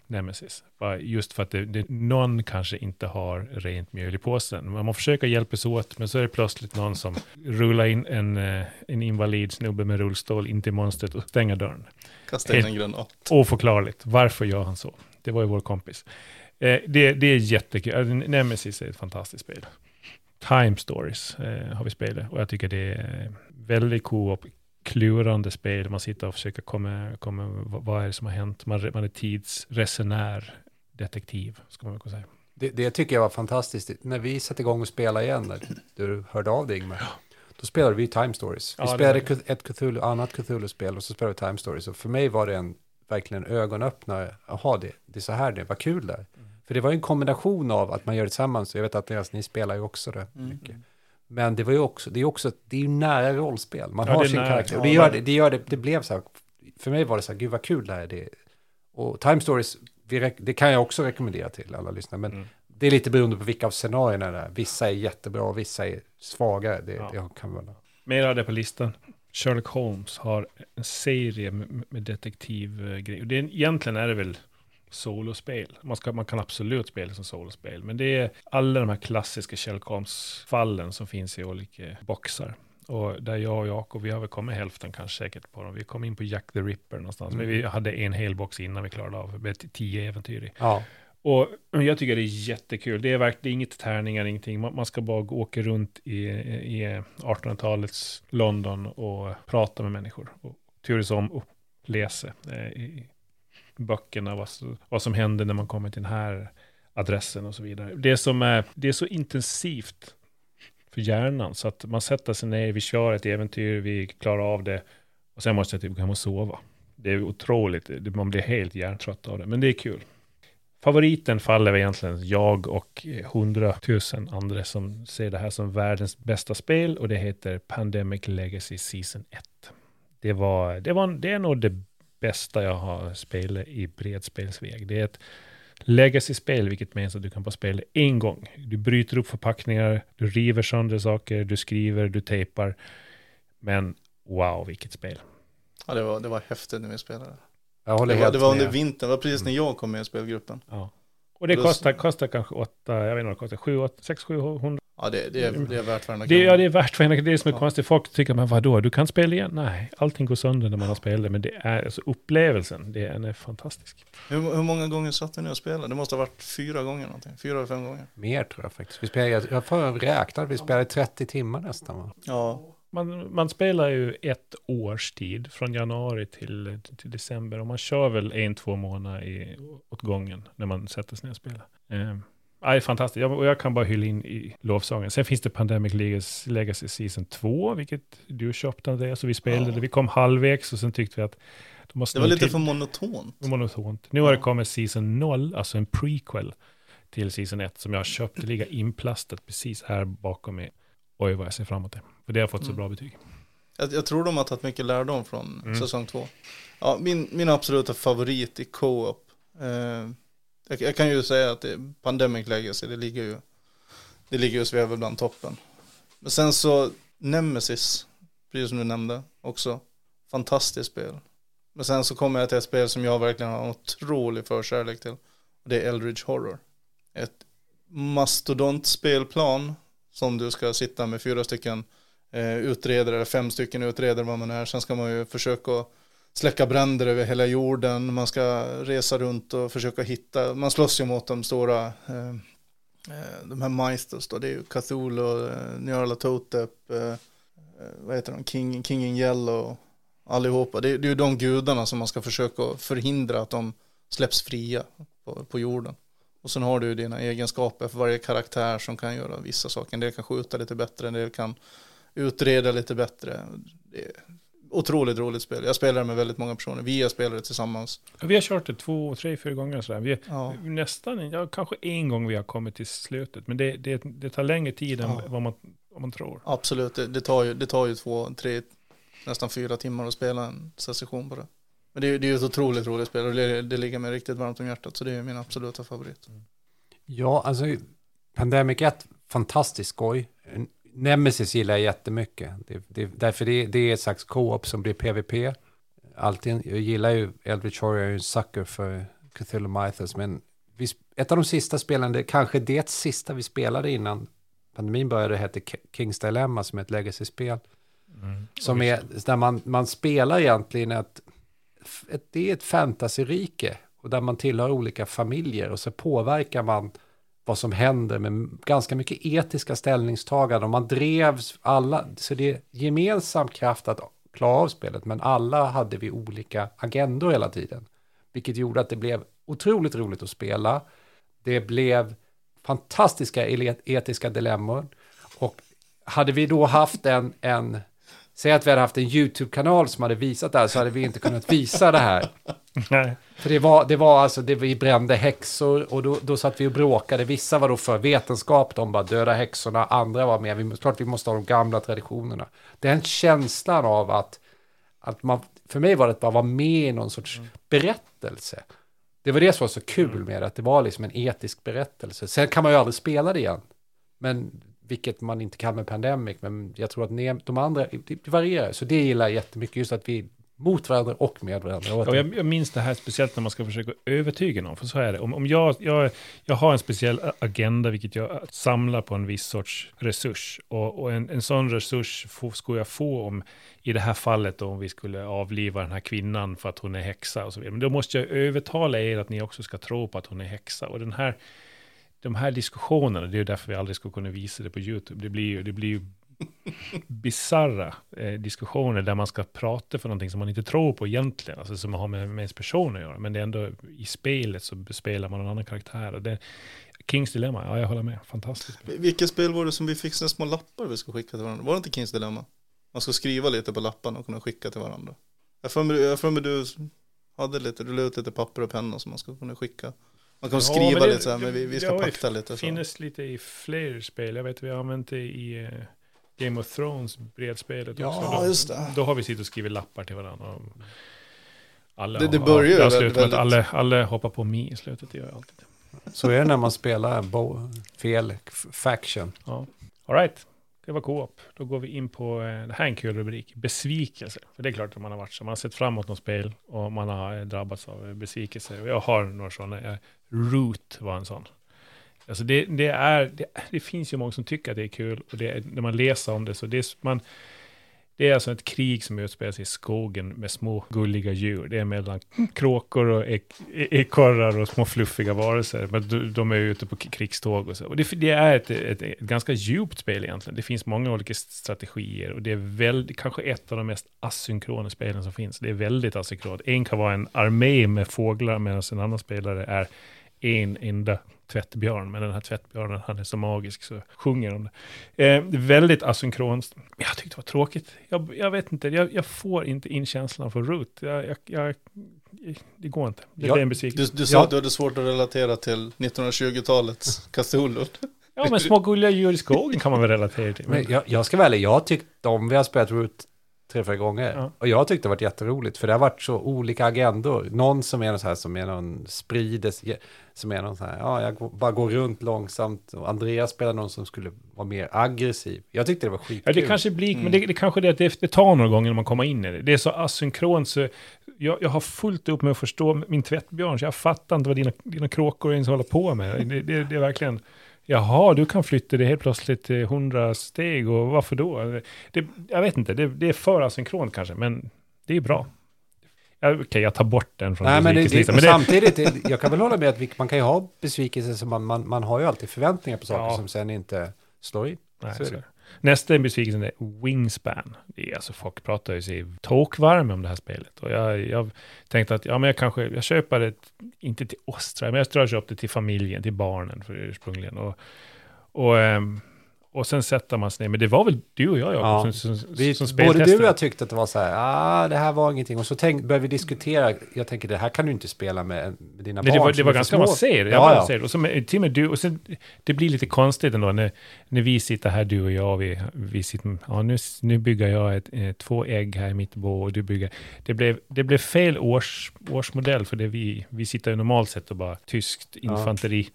Nemesis. Just för att det, det, någon kanske inte har rent mjöl i påsen. Man försöker hjälpas åt, men så är det plötsligt någon som rullar in en, eh, en invalid snubbe med rullstol in till monstret och stänger dörren. Kasta in en granat. Oförklarligt. Varför gör han så? Det var ju vår kompis. Eh, det, det är jättekul. Alltså, Nemesis är ett fantastiskt spel. Time Stories eh, har vi spelat och jag tycker det är väldigt co-op, klurande spel. Man sitter och försöker komma, komma vad, är det som har hänt? Man, man är tidsresenär, detektiv, ska man kunna säga. Det, det tycker jag var fantastiskt. När vi satte igång och spelade igen, när du hörde av dig Ingmar, då spelade vi Time Stories. Vi Ja, spelade var ett Cthulhu, annat Cthulhu-spel och så spelade vi Time Stories. Och för mig var det en verkligen en ögonöppnare. Jaha, det, det är så här det vad kul det är. Mm. För det var ju en kombination av att man gör det tillsammans. Jag vet att ni spelar ju också det Mm. mycket. Men det var ju också, det är också, det är ju nära rollspel. Man Ja, har sin nära. karaktär. Och det gör det, det gör det, det blev så här, för mig var det så här, gud vad kul det här är. Och Time Stories, det kan jag också rekommendera till alla lyssnare. Men Mm. det är lite beroende på vilka av scenarierna det är. Vissa är jättebra och vissa är svagare. Det, Ja. det kan vara. Mer av det på listan. Sherlock Holmes har en serie med, med detektivgrejer. Det är, egentligen är det väl solospel. Man, ska, man kan absolut spela som solospel. Men det är alla de här klassiska Sherlock Holmes-fallen som finns i olika boxar. Och där jag och Jakob, vi har väl kommit hälften kanske säkert på dem. Vi kom in på Jack the Ripper någonstans. Men vi hade en hel box innan vi klarade av med tio äventyr i. Ja, Och jag tycker det är jättekul. Det är verkligen inget tärningar, ingenting. Man, man ska bara gå- åka runt i, i 1800-talets London och prata med människor. Och turas om och läsa i böckerna vad, vad som händer när man kommer till den här adressen och så vidare. Det som är, det är så intensivt för hjärnan så att man sätter sig ner, vi kör ett äventyr, vi klarar av det och sen måste jag typ gå hem och sova. Det är otroligt, det- man blir helt hjärntrött av det, men det är kul. Favoriten faller väl egentligen jag och eh, hundratusen andra som ser det här som världens bästa spel och det heter Pandemic Legacy Season 1. Det, var, det, var, det är nog det bästa jag har spelat i bredspelsväg. Det är ett legacy-spel, vilket menar att du kan bara spela en gång. Du bryter upp förpackningar, du river sönder saker, du skriver, du tejpar. Men wow, vilket spel. Ja, det var, det var häftigt när vi spelade. Jag håller det, var, det var under vintern, det var precis när mm. jag kom med i spelgruppen. Ja. Och det kostar, kostar kanske åtta, jag vet inte, det kostar 6-700 Ja, det, det, är, det är värt varenda Det, ja, krona. det är värt varenda Det är det som är Ja. konstigt. Folk tycker, men vadå, du kan spela igen? Nej, allting går sönder när man har spelat. Men det är alltså upplevelsen, det är, den är fantastisk. Hur, hur många gånger satt ni nu och spelade? Det måste ha varit fyra gånger någonting. Fyra eller fem gånger. Mer tror jag faktiskt. Vi spelade, jag, jag får räkna, vi spelade 30 timmar nästan. Va? Ja, Man, man spelar ju ett års tid, från januari till, till december. Och man kör väl en, två månader i, åt gången när man sätter sig ner och spelar. Eh, det är fantastiskt. Jag, och jag kan bara hylla in i lovsången. Sen finns det Pandemic Legacy, Legacy Season 2, vilket du köpte Andreas, och vi spelade. Ja. Vi kom halvvägs och sen tyckte vi att De måste Det var lite till- för monotont. monotont. Nu har det kommit Season 0, alltså en prequel till Season 1 som jag har köpt. Det ligger inplastat precis här bakom mig. Oj, vad jag ser fram emot det. För det har fått så Mm. bra betyg. Jag, jag tror de har tagit mycket lärdom från Mm. säsong två. Ja, min, min absoluta favorit i co-op. Eh, jag, jag kan ju säga att det är Pandemic Legacy, det ligger ju, det ligger ju och svävar bland toppen. Men sen så Nemesis, precis som du nämnde, också. Fantastiskt spel. Men sen så kommer jag till ett spel som jag verkligen har en otrolig förkärlek till. Och det är Eldridge Horror. Ett mastodontspelplan som du ska sitta med fyra stycken eh, utredare, eller fem stycken utredare vad man är. Sen ska man ju försöka släcka bränder över hela jorden. Man ska resa runt och försöka hitta. Man slåss ju mot de stora, eh, eh de här Meisters då. Det är ju Cthulhu, eh, Nyarlathotep, eh, eh, vad heter de, King, King in Yellow, allihopa. Det, är- det är ju de gudarna som man ska försöka förhindra att de släpps fria på, på jorden. Och sen har du ju dina egenskaper för varje karaktär som kan göra vissa saker. En del kan skjuta lite bättre, en del kan utreda lite bättre. Det otroligt roligt spel. Jag spelar med väldigt många personer. Vi har spelat det tillsammans. Vi har kört det två, tre, fyra gånger sådär. Vi, Ja. Nästan, ja, kanske en gång vi har kommit till slutet. Men det, det, det tar längre tid än Ja. vad, man, vad man tror. Absolut, det, det, tar ju, det tar ju två, tre, nästan fyra timmar att spela en session på det. Men det, är- det är ju ett otroligt roligt spel och det, det ligger mig riktigt varmt om hjärtat. Så det är min absoluta favorit. Ja, alltså Pandemic 1, fantastiskt skoj. Nemesis gillar jag jättemycket. Det, det, därför det, det är ett slags co-op som blir PVP. Alltid, jag gillar ju Eldritch Horror, är ju en sucker för Cthulhu Mythos, men vi, ett av de sista spelen, det, kanske det sista vi spelade innan pandemin började, hette Kings Dilemma som är ett legacy-spel. Mm. Som är, där man, man spelar egentligen ett, ett, det är ett fantasyrike och där man tillhör olika familjer och så påverkar man vad som händer med ganska mycket etiska ställningstaganden. Och man drevs alla, så det är gemensam kraft att klara av spelet, men alla hade vi olika agendor hela tiden, vilket gjorde att det blev otroligt roligt att spela. Det blev fantastiska etiska dilemmor. Och hade vi då haft en, en Säg att vi hade haft en YouTube-kanal som hade visat det här så hade vi inte kunnat visa det här. Nej, För det var, det var alltså, det, vi brände häxor och då, då satt vi och bråkade. Vissa var då för vetenskap, de bara döda häxorna. Andra var med, vi, klart vi måste ha de gamla traditionerna. Den känslan av att, att man, för mig var det att bara vara med i någon sorts berättelse. Det var det som var så kul med det, att det var liksom en etisk berättelse. Sen kan man ju aldrig spela det igen. Men vilket man inte kan med Pandemic, men jag tror att de andra, det varierar. Så det gillar jag jättemycket, just att vi är mot varandra och med varandra. Ja, jag, jag minns det här speciellt när man ska försöka övertyga någon, för så är det. Om, om jag, jag, jag har en speciell agenda, vilket jag samlar på en viss sorts resurs. Och, och en, en sån resurs skulle jag få om, i det här fallet, då, om vi skulle avliva den här kvinnan för att hon är häxa och så vidare. Men då måste jag övertala er att ni också ska tro på att hon är häxa. Och den här, de här diskussionerna, det är ju därför vi aldrig ska kunna visa det på YouTube. Det blir ju, det blir ju bisarra eh, diskussioner där man ska prata för någonting som man inte tror på egentligen, alltså som har med, med ens person att göra. Men det är ändå i spelet så spelar man en annan karaktär. Och det, Kings Dilemma, ja jag håller med, fantastiskt. Vilket spel var det som vi fick såna små lappar vi ska skicka till varandra? Var det inte Kings Dilemma? Man ska skriva lite på lapparna och kunna skicka till varandra. Jag får mig, jag får mig du hade lite, du la ut lite papper och penna som man ska kunna skicka. Man kan Ja, skriva det- lite så här, men vi, vi ska pakta lite. Det finns lite i fler spel, jag vet vi har använt det i eh, Game of Thrones bredspelet Ja, också. Ja, Då, just det. då har vi suttit och skrivit lappar till varandra. Och Alla, Det- det börjar ju väldigt- med att alla, alla hoppar på mig i slutet, det gör jag alltid. Så är det när man spelar bo- fel faction. Ja. All right, det var co-op. Då går vi in på, eh, det här är en kul rubrik, besvikelse. För det är klart att man har varit så, man har sett fram emot något spel och man har eh, drabbats av besvikelse. Och jag har några sådana, eh, Root var en sån. Alltså det, det, är, det, det finns ju många som tycker att det är kul och det, när man läser om det så det är, man, det är alltså ett krig som utspelar sig i skogen med små gulliga djur. Det är mellan kråkor och ek, e, ekorrar och små fluffiga varelser. Men de, är ute på krigståg och så. Och det, det är ett, ett, ett ganska djupt spel egentligen. Det finns många olika strategier och det är väl, kanske ett av de mest asynkrona spelen som finns. Det är väldigt asynkront. En kan vara en armé med fåglar medan en annan spelare är en enda tvättbjörn, men den här tvättbjörnen, han är så magisk så sjunger de det. Eh, väldigt asynkront. Jag tyckte det var tråkigt. Jag, jag vet inte, jag, jag, får inte in känslan för Root. Jag, jag, jag det går inte. Det, Ja, det är en besvikelse. Du, du sa Ja. att du hade svårt att relatera till 1920-talets Cthulhu. Ja, men små gulliga djur i skogen kan man väl relatera till. Men jag, jag ska vara ärlig, jag tyckte om, vi har spelat Root tre, fyra gånger. Ja. Och jag tyckte det varit jätteroligt, för det har varit så olika agendor. Någon som är någon så här, som är någon sprides, som är någon så här, ja, jag bara går runt långsamt. Och Andreas spelar någon som skulle vara mer aggressiv. Jag tyckte det var skitkul. Ja, det kanske blir, Mm. men det, det kanske det att det, det tar några gånger när man kommer in i det. Det är så asynkront så jag, jag har fullt upp med att förstå min tvättbjörn, så jag fattar inte vad dina, dina kråkor ens håller på med. Det, det, det är verkligen, jaha, du kan flytta det helt plötsligt 100 steg och varför då? Det, jag vet inte, det, det är för asynkront kanske, men det är bra. Okej, jag tar bort den från Nej, men, det, det, Men det, samtidigt, jag kan väl hålla med att man kan ju ha besvikelser som man, man, man har ju alltid förväntningar på saker Ja. som sen inte slår in. Nej, Så så. Nästa är besvikelsen är Wingspan. Det är alltså folk pratar ju sig tåkvarma om det här spelet. Och jag, jag tänkte att ja, men jag kanske, jag köper det, inte till oss men jag tror jag köpte det till familjen, till barnen för ursprungligen. Och, och, ehm, och sen sätter man sig ner, men det var väl du och jag, Jakob, Ja. som, som, Vi, som både du och jag tyckte att det var så här, ah, det här var ingenting. Och så tänk, började vi diskutera, jag tänker det här kan du inte spela med, med dina Nej, barn. det var, det var ganska avancerat. Ja, Ja, ja. ja. Och så med, till och med du, och sen, det blir lite konstigt ändå när, när vi sitter här, du och jag, vi, vi sitter, ja nu, nu bygger jag ett, eh, två ägg här i mitt bo och du bygger, det blev, det blev fel års, årsmodell för det vi, vi sitter ju normalt sett och bara tyskt infanteri,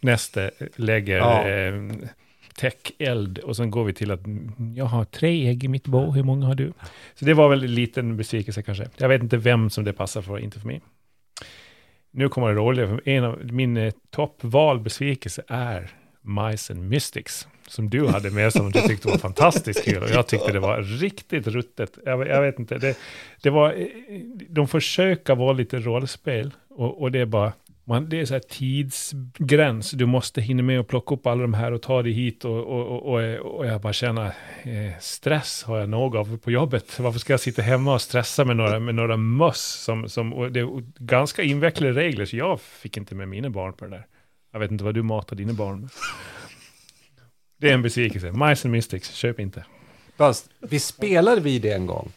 nästa lägger Ja. eh, täckeld och sen går vi till att mm, jag har tre ägg i mitt bo, hur många har du? Så det var väl en liten besvikelse kanske. Jag vet inte vem som det passar för, inte för mig. Nu kommer det roliga, för en av min eh, toppval besvikelse är Mice and Mystics, som du hade med som du tyckte var fantastiskt kul. Och jag tyckte det var riktigt ruttet. Jag, jag vet inte, det, det var, eh, de försöker vara lite rollspel och, och det är bara, man, det är så här tidsgräns, du måste hinna med att plocka upp alla de här och ta dig hit och, och, och, och, jag bara känner, eh, stress har jag nog av på jobbet. Varför ska jag sitta hemma och stressa med några, med några möss som, som och det är ganska invecklade regler, så jag fick inte med mina barn på det där. Jag vet inte vad du matar dina barn med. Det är en besvikelse. Mice and Mystics, köp inte. Fast, vi spelade vi det en gång.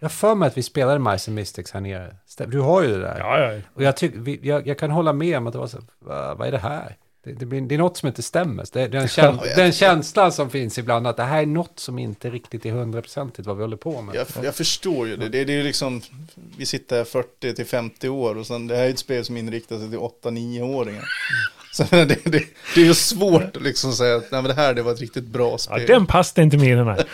Jag för mig att vi spelade Mice and Mystics här nere. Du har ju det där. Ja, ja. Och jag, tyck, vi, jag, jag kan hålla med om att det var så, vad, vad är det här? Det, det, blir, det är något som inte stämmer. Det, det är en käns, Ja, den känslan som finns ibland att det här är något som inte riktigt är hundraprocentigt vad vi håller på med. Jag, jag förstår ju det. Det, det är ju liksom, vi sitter här 40 till 50 år och sen det här är ett spel som inriktar sig till 8-9-åringar. Så det, det, det är ju svårt att liksom säga att nej, men det här det var ett riktigt bra ja spel. den passade inte med den här.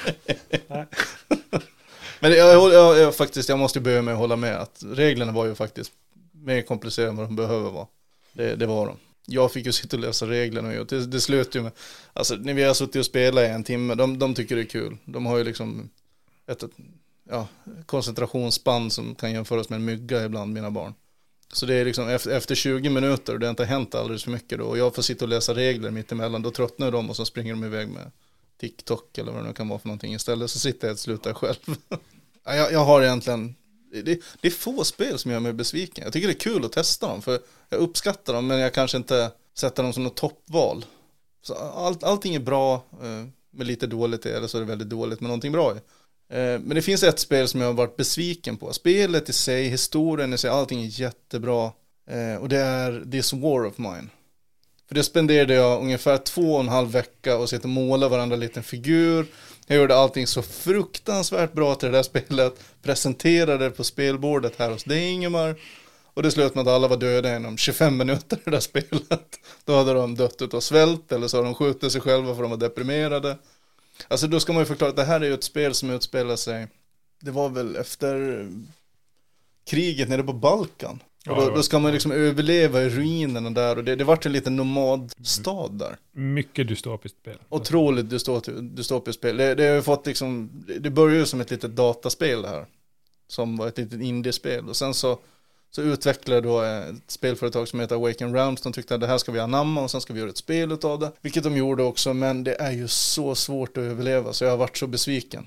Men jag, jag, jag, jag, faktiskt, jag måste börja med att hålla med att reglerna var ju faktiskt mer komplicerade än vad de behöver vara. Det, det var de. Jag fick ju sitta och läsa reglerna och det, det slutade ju med, alltså när vi har suttit och spelat i en timme, de, de tycker det är kul. De har ju liksom ett, ett ja, koncentrationsspann som kan jämföras med en mygga ibland, mina barn. Så det är liksom efter, efter 20 minuter och det har inte hänt alldeles för mycket då och jag får sitta och läsa regler mitt emellan, då tröttnar de och så springer de iväg med TikTok eller vad det nu kan vara för någonting istället så sitter jag och slutar själv. Jag, jag har egentligen, det, det är få spel som gör mig besviken. Jag tycker det är kul att testa dem för jag uppskattar dem men jag kanske inte sätter dem som något toppval. Så all, allting är bra eh, med lite dåligt i eller så är det väldigt dåligt med någonting bra i. Eh, men det finns ett spel som jag har varit besviken på. Spelet i sig, historien i sig, allting är jättebra. Eh, och det är This War of Mine. För det spenderade jag ungefär två och en halv vecka och sitta och måla varandra liten figur. Jag gjorde allting så fruktansvärt bra till det där spelet. Presenterade det på spelbordet här hos dig Ingemar. Och det slutade med att alla var döda inom 25 minuter i det där spelet. Då hade de dött av svält eller så har de skjutit sig själva för de var deprimerade. Alltså då ska man ju förklara att det här är ju ett spel som utspelar sig. Det var väl efter kriget nere på Balkan. Och då, då ska man liksom överleva i ruinerna där och det, det vart en liten nomadstad där. Mycket dystopiskt spel. Otroligt dystopi- dystopiskt spel. Det, det har ju fått liksom, det- det började ju som ett litet dataspel det här. Som var ett litet indiespel. Och sen så, så utvecklade då ett spelföretag som heter Awaken Realms. De tyckte att det här ska vi anamma och sen ska vi göra ett spel utav det. Vilket de gjorde också, men det är ju så svårt att överleva så jag har varit så besviken.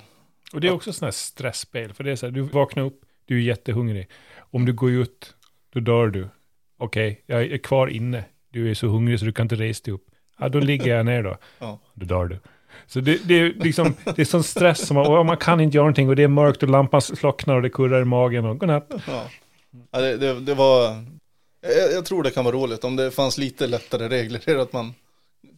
Och det är också sådana här stressspel. För det är så här, du vaknar upp, du är jättehungrig. Om du går ut, då dör du. Okej, jag är kvar inne. du är så hungrig så du kan inte resa dig upp. Ja, då ligger jag ner då. Ja. Då dör du. Så det, det är liksom, det är sån stress, som man, och man kan inte göra någonting och det är mörkt och lampan slocknar och det kurrar i magen och godnatt. Ja. Ja, det, det, det var, jag, jag tror det kan vara roligt om det fanns lite lättare regler, att man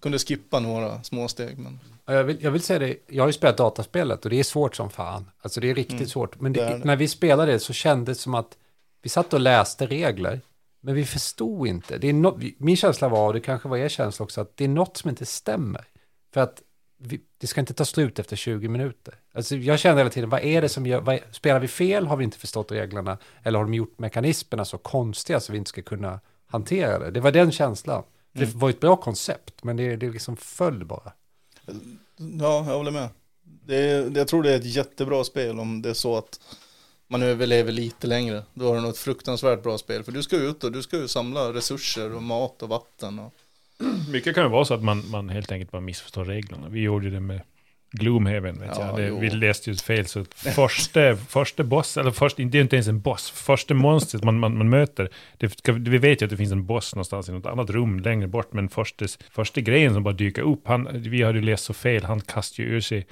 kunde skippa några små steg. Men... Ja, Jag vill, jag vill säga det, jag har ju spelat dataspelet och det är svårt som fan. Alltså det är riktigt Mm, svårt. Men det det, är det. när vi spelade det så kändes det som att vi satt och läste regler, men vi förstod inte. Det är no, min känsla var, och det kanske var er känsla också, att det är något som inte stämmer. För att vi, det ska inte ta slut efter 20 minuter. Alltså jag kände hela tiden, vad är det som gör, vad, spelar vi fel, har vi inte förstått reglerna, eller har de gjort mekanismerna så konstiga så vi inte ska kunna hantera det? Det var den känslan. För Det var ett bra koncept, men det, det liksom föll bara. Ja, jag håller med. Det jag tror det är ett jättebra spel om det är så att man överlever lite längre. Då har du något fruktansvärt bra spel. För du ska ut och du ska ju samla resurser och mat och vatten. Och... Mycket kan ju vara så att man, man helt enkelt bara missförstår reglerna. Vi gjorde det med Gloomhaven, vet Ja, jag. Det, vi läste ju fel, så första, första boss, eller först, det är inte ens en boss, första monstret man, man, man möter, det vi vet ju att det finns en boss någonstans i något annat rum längre bort, men första, första grejen som bara dyker upp, han, vi hade ju läst så fel, han kastar ju ur sig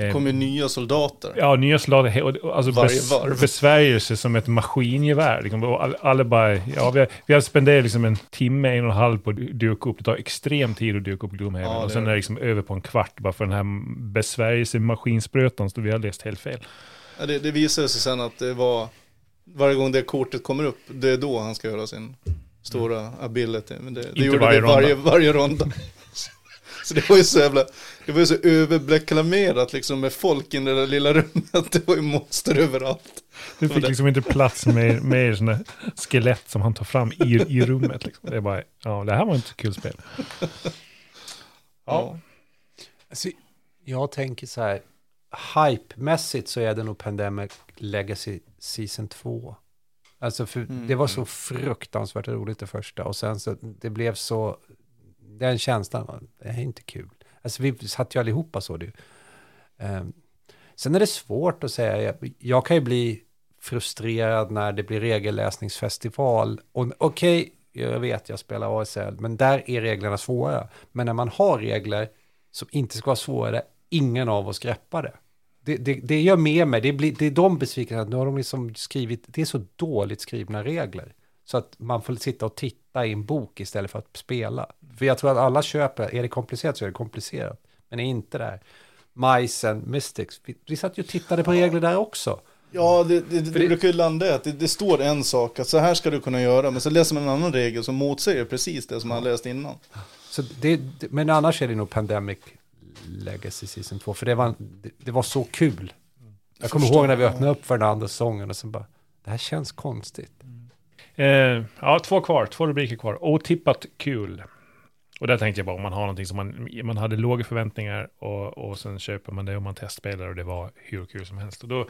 Det eh, kommer nya soldater. Ja, nya soldater, alltså Varje bes, varv. besvärjelse som ett maskingevär. Liksom, alla bara, ja, vi har, vi har spenderat liksom en timme, en och en halv på att dyka upp. Det tar extrem tid att dyka upp Gloomhaven. Ja, och sen är det liksom över på en kvart bara för den här besvärjelsemaskinsprötan som vi har läst helt fel. Ja, det, det visade sig sen att det var varje gång det kortet kommer upp, det är då han ska göra sin stora ability. Men det, det gjorde varje det varje, varje ronda. Så det var ju så jävla, det var ju så överreklamerat liksom med folk i det där lilla rummet. Det var ju monster överallt. Det fick liksom inte plats med, med sådana skelett som han tar fram i, i rummet. Liksom. Det är bara, ja, det här var inte kul spel. Ja. Alltså, jag tänker så här, hype-mässigt så är det nog Pandemic Legacy Season 2. Alltså för Mm. det var så fruktansvärt roligt det första och sen så det blev så, den känslan, det är inte kul. Alltså vi satt ju allihopa så det. Um, sen är det svårt att säga, jag, jag kan ju bli frustrerad när det blir regelläsningsfestival. Okej, Okej, jag vet, jag spelar ASL, men där är reglerna svåra. Men när man har regler som inte ska vara svåra, där ingen av oss greppar det. Det, det, det gör med mig, det, blir, det är de besvikna, nu har de liksom skrivit, det är så dåligt skrivna regler. Så att man får sitta och titta i en bok istället för att spela. För jag tror att alla köper, är det komplicerat så är det komplicerat. Men är inte där. Majsen, Mystics, vi, vi satt ju och tittade på regler där också. Ja, det, det, det, det- brukar ju landa i att det, det står en sak, att så här ska du kunna göra, men så läser man en annan regel som motsäger precis det som man läst innan. Så det, det, men annars är det nog Pandemic Legacy Season 2, för det var, det, det var så kul. Jag kommer förstår. ihåg när vi öppnade upp för den andra säsongen och sen bara, det här känns konstigt. Eh, ja, två kvar, två rubriker kvar. Otippat kul. Och där tänkte jag bara om man har någonting som man, man hade låga förväntningar och, och sen köper man det och man testspelar och det var hur kul som helst. Och då,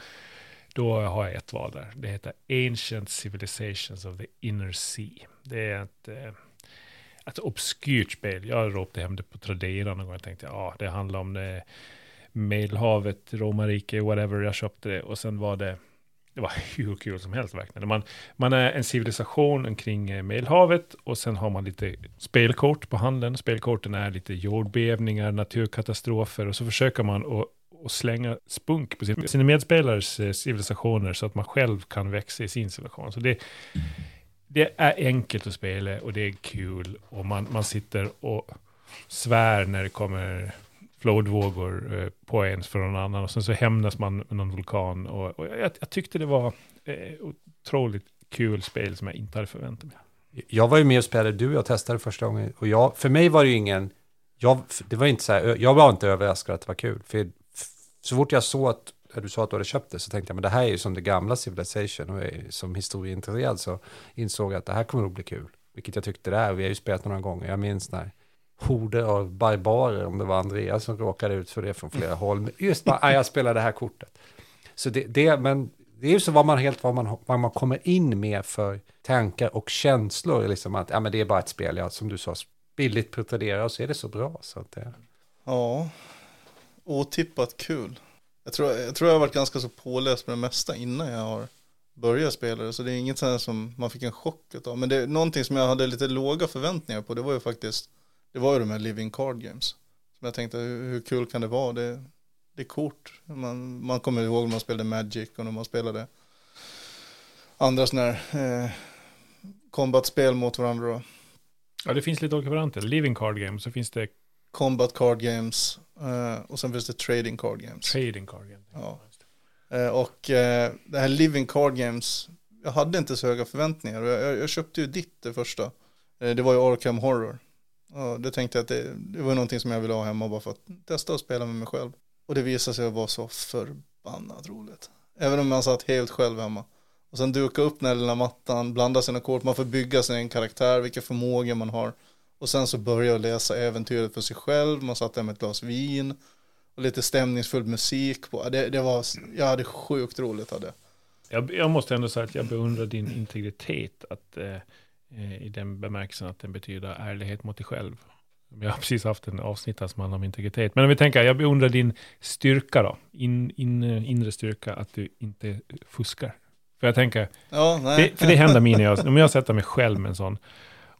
då har jag ett val där. Det heter Ancient Civilizations of the Inner Sea. Det är ett, eh, ett obskyrt spel. Jag ropade hem det på Tradera någon gång och tänkte ja, det handlar om det Medelhavet, romarrike, whatever. Jag köpte det och sen var det det var hur kul som helst verkligen. Man, man är en civilisation kring eh, Medelhavet och sen har man lite spelkort på handen. Spelkorten är lite jordbävningar, naturkatastrofer och så försöker man att att slänga spunk på sin, sina medspelares eh, civilisationer så att man själv kan växa i sin civilisation. Så det, det är enkelt att spela och det är kul och man, man sitter och svär när det kommer flodvågor eh, på en från någon annan och sen så hämnas man med någon vulkan och, och jag, jag tyckte det var eh, otroligt kul spel som jag inte hade förväntat mig. Jag var ju med och spelade, du och jag testade första gången. Och jag, för mig var det ju ingen, jag, det var inte så här, jag var inte överraskad att det var kul. För så fort jag såg att, du sa att du hade köpt det så tänkte jag, men det här är ju som det gamla Civilization. Och jag är som historieintresserad så insåg jag att det här kommer nog bli kul. Vilket jag tyckte det är, och vi har ju spelat några gånger. Jag minns när horder av barbarer, om det var Andreas som råkade ut för det från flera håll. Men Just bara, jag spelar det här kortet. Så det, det, men det är ju så vad man helt vad man, vad man kommer in med för tankar och känslor. Liksom att ja, men det är bara ett spel, ja, som du sa, billigt pretendera och så är det så bra. Så att det, Ja, otippat kul. Jag tror, jag tror jag har varit ganska så påläst med det mesta innan jag har börjat spela det. Så det är inget sånt som man fick en chock av. Men det är någonting som jag hade lite låga förväntningar på. Det var ju faktiskt, det var ju de här Living Card Games. Som jag tänkte, hur, kul kan det vara? Det, det är kort. Man, man kommer ihåg när man spelade Magic och när man spelade andra sådana här eh, combat-spel mot varandra. Då. Ja, det finns lite olika varianter. Living Card Game, så finns det Combat Card Games eh, och sen finns det Trading Card Games. Trading Card Game. Ja. Eh, och eh, det här Living Card Games, jag hade inte så höga förväntningar. Jag, jag, jag köpte ju ditt det första. Eh, det var ju Arkham Horror. Och det tänkte jag att det, det var någonting som jag ville ha hemma bara för att testa att spela med mig själv. Och det visade sig vara så förbannat roligt. Även om man satt helt själv hemma. Och sen duka upp den här lilla mattan, blanda sina kort, man får bygga sin karaktär, vilka förmågor man har. Och sen så börja läsa äventyret för sig själv, man satt där med ett glas vin och lite stämningsfull musik på. Det, det var, jag hade sjukt roligt hade. Jag, jag måste ändå säga att jag beundrar din integritet. Att, eh, i den bemärkelsen att den betyder ärlighet mot dig själv. Vi har precis haft en avsnitt här som handlar om integritet. Men om vi tänker, jag beundrar din styrka då. In, in, inre styrka, att du inte fuskar. För jag tänker, Ja, det, för det händer mig när jag, om jag sätter mig själv med en sån.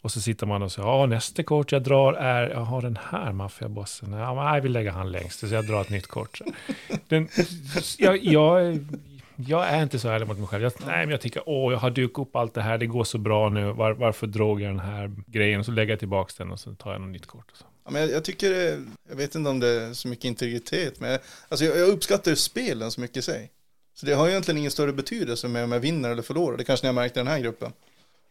Och så sitter man och säger, ja nästa kort jag drar är, jag har den här maffiabossen. Ja, jag vill lägga han längst, så jag drar ett nytt kort. Den, jag, jag, jag är inte så ärlig mot mig själv. Jag, nej, men jag tycker, åh, jag har dukat upp allt det här, det går så bra nu. Var, varför drog jag den här grejen? Och så lägger jag tillbaka den och så tar jag något nytt kort. Och så. Ja, men jag, jag tycker jag vet inte om det är så mycket integritet, men jag, alltså jag, jag uppskattar ju spelen så mycket i sig. Så det har egentligen ingen större betydelse med om jag vinner eller förlorar. Det kanske ni har märkt i den här gruppen.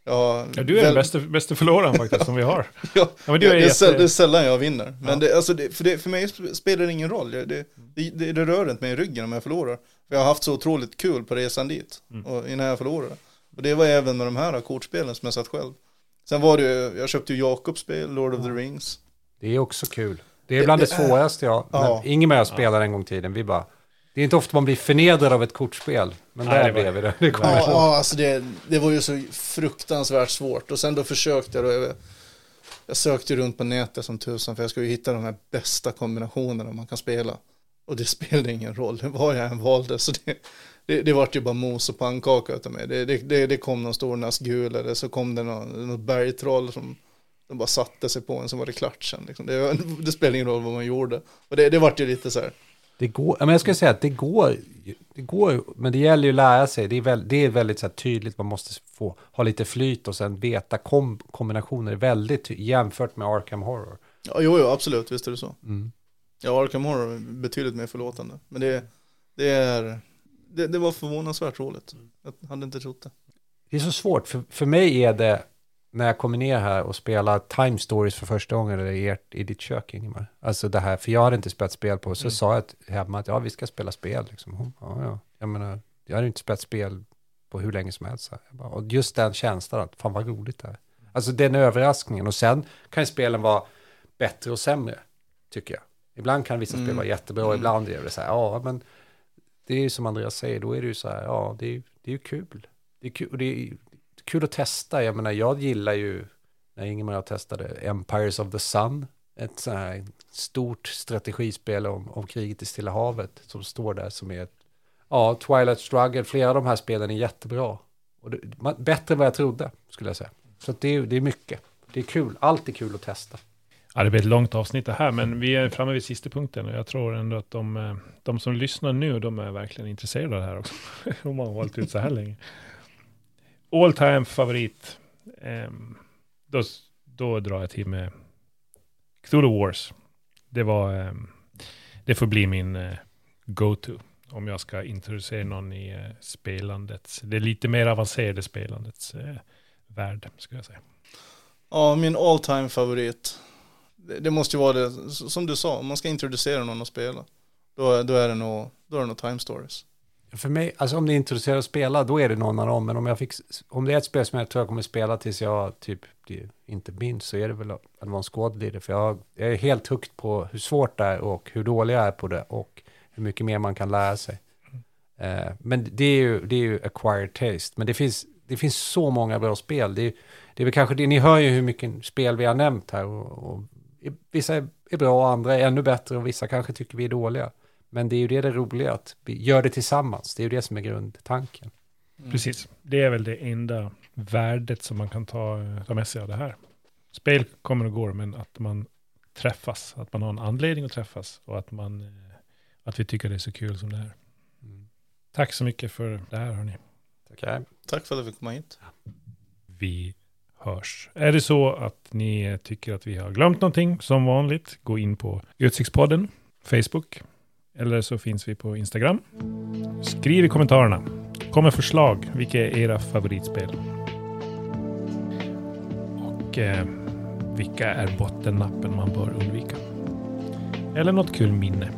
Jag, Ja, du är den bästa, bästa förloraren faktiskt som vi har. Ja, Ja, men du det, är det, är jätte- det är sällan jag vinner. Men Ja. det, alltså det, för, det, för mig sp- spelar det ingen roll. Det, det, det, det rör inte mig i ryggen om jag förlorar. För jag har haft så otroligt kul på resan dit. Mm. Och innan jag förlorade. Och det var även med de här kortspelen som jag satt själv. Sen var det ju, jag köpte ju Jakobs spel, Lord of the Rings. Det är också kul. Det är bland det, svåraste jag... Ja. Ingemar jag spelade en gång i tiden. Vi bara... Det är inte ofta man blir förnedrad av ett kortspel. Men Nej, där det blev vi det. det Ja, ja alltså det, det var ju så fruktansvärt svårt. Och sen då försökte jag då, jag, jag sökte runt på nätet som tusan för jag skulle ju hitta de här bästa kombinationerna man kan spela. Och det spelade ingen roll, vad jag än valde. Så det, det, det vart ju bara mos och pannkaka utav mig. Det, det, det, det kom någon stor nazgul eller så kom det någon, något bergtroll som de bara satte sig på en så var det klart sen. Liksom. Det, det spelade ingen roll vad man gjorde. Och det, det vart ju lite så här, Det går, men jag skulle säga att det går, det går, men det gäller ju att lära sig. Det är, väl, det är väldigt så tydligt, man måste få ha lite flyt och sen veta kom, kombinationer väldigt jämfört med Arkham Horror. ja jo, jo absolut, visst är det så. Mm. Ja, Arkham Horror är betydligt mer förlåtande. Men det, det är, det, det var förvånansvärt roligt. Jag hade inte trott det. Det är så svårt, för, för mig är det när jag kommer ner här och spelar Time Stories för första gången eller i, i ditt kök, Ingemar. Alltså det här, för jag hade inte spelat spel på, så Mm. sa jag till hemma att ja, vi ska spela spel. Liksom. Hon, ja, ja. Jag menar, jag hade inte spelat spel på hur länge som helst. Här. Bara, och just den känslan, att fan vad roligt det är. Alltså den överraskningen. Och sen kan spelen vara bättre och sämre, tycker jag. Ibland kan vissa spel Mm. vara jättebra, Mm. ibland är det så här, ja, men det är ju som Andreas säger, då är det ju så här, ja, det är ju det är ju kul. Det är kul, och det är kul att testa. Jag menar, jag gillar ju, när Ingemar och jag testade Empires of the Sun, ett så här stort strategispel om, om kriget i Stilla havet som står där som är ett, ja, Twilight Struggle, flera av de här spelen är jättebra. Och det, man, bättre än vad jag trodde, skulle jag säga. Så det, är, det är mycket. Det är kul, allt är kul att testa. Ja, det blir ett långt avsnitt det här, men vi är framme vid sista punkten och jag tror ändå att de, eh, de som lyssnar nu, de är verkligen intresserade av det här också. Om man har hållit ut så här länge. All time favorit. Um, då, då drar jag till med Cthulhu Wars. Det var, um, det får bli min uh, go-to. Om jag ska introducera någon i eh, uh, spelandets, det lite mer avancerade spelandets uh, eh, värld, ska jag säga. Ja, min all time favorit. Det, det måste ju vara det, som du sa, om man ska introducera någon att spela. Då, då är det nog, då är det nog Time Stories. För mig, alltså om det är intresserad att spela, då är det någon av dem. Men om, jag fick, om det är ett spel som jag tror jag kommer spela tills jag typ inte minns, så är det väl Advanced Squad Leader. För jag, jag är helt högt på hur svårt det är och hur dålig jag är på det och hur mycket mer man kan lära sig. Eh, men det är, ju, det är ju acquired taste. Men det finns, det finns så många bra spel. Det är, det är väl kanske det, ni hör ju hur mycket spel vi har nämnt här. Och, och vissa är, är bra och andra är ännu bättre och vissa kanske tycker vi är dåliga. Men det är ju det det roliga, att vi gör det tillsammans. Det är ju det som är grundtanken. Precis. Det är väl det enda värdet som man kan ta, ta med sig av det här. Spel kommer och går, men att man träffas, att man har en anledning att träffas och att, man, eh, att vi tycker det är så kul som det är. Mm. Tack så mycket för det här, hörni. Tackar. Tack för att du fick komma hit. Vi hörs. Är det så att ni tycker att vi har glömt någonting, som vanligt, gå in på Utsiktspodden, Facebook, eller så finns vi på Instagram. Skriv i kommentarerna. Kom med förslag. Vilka är era favoritspel? Och eh, vilka är bottennappen man bör undvika? Eller något kul minne.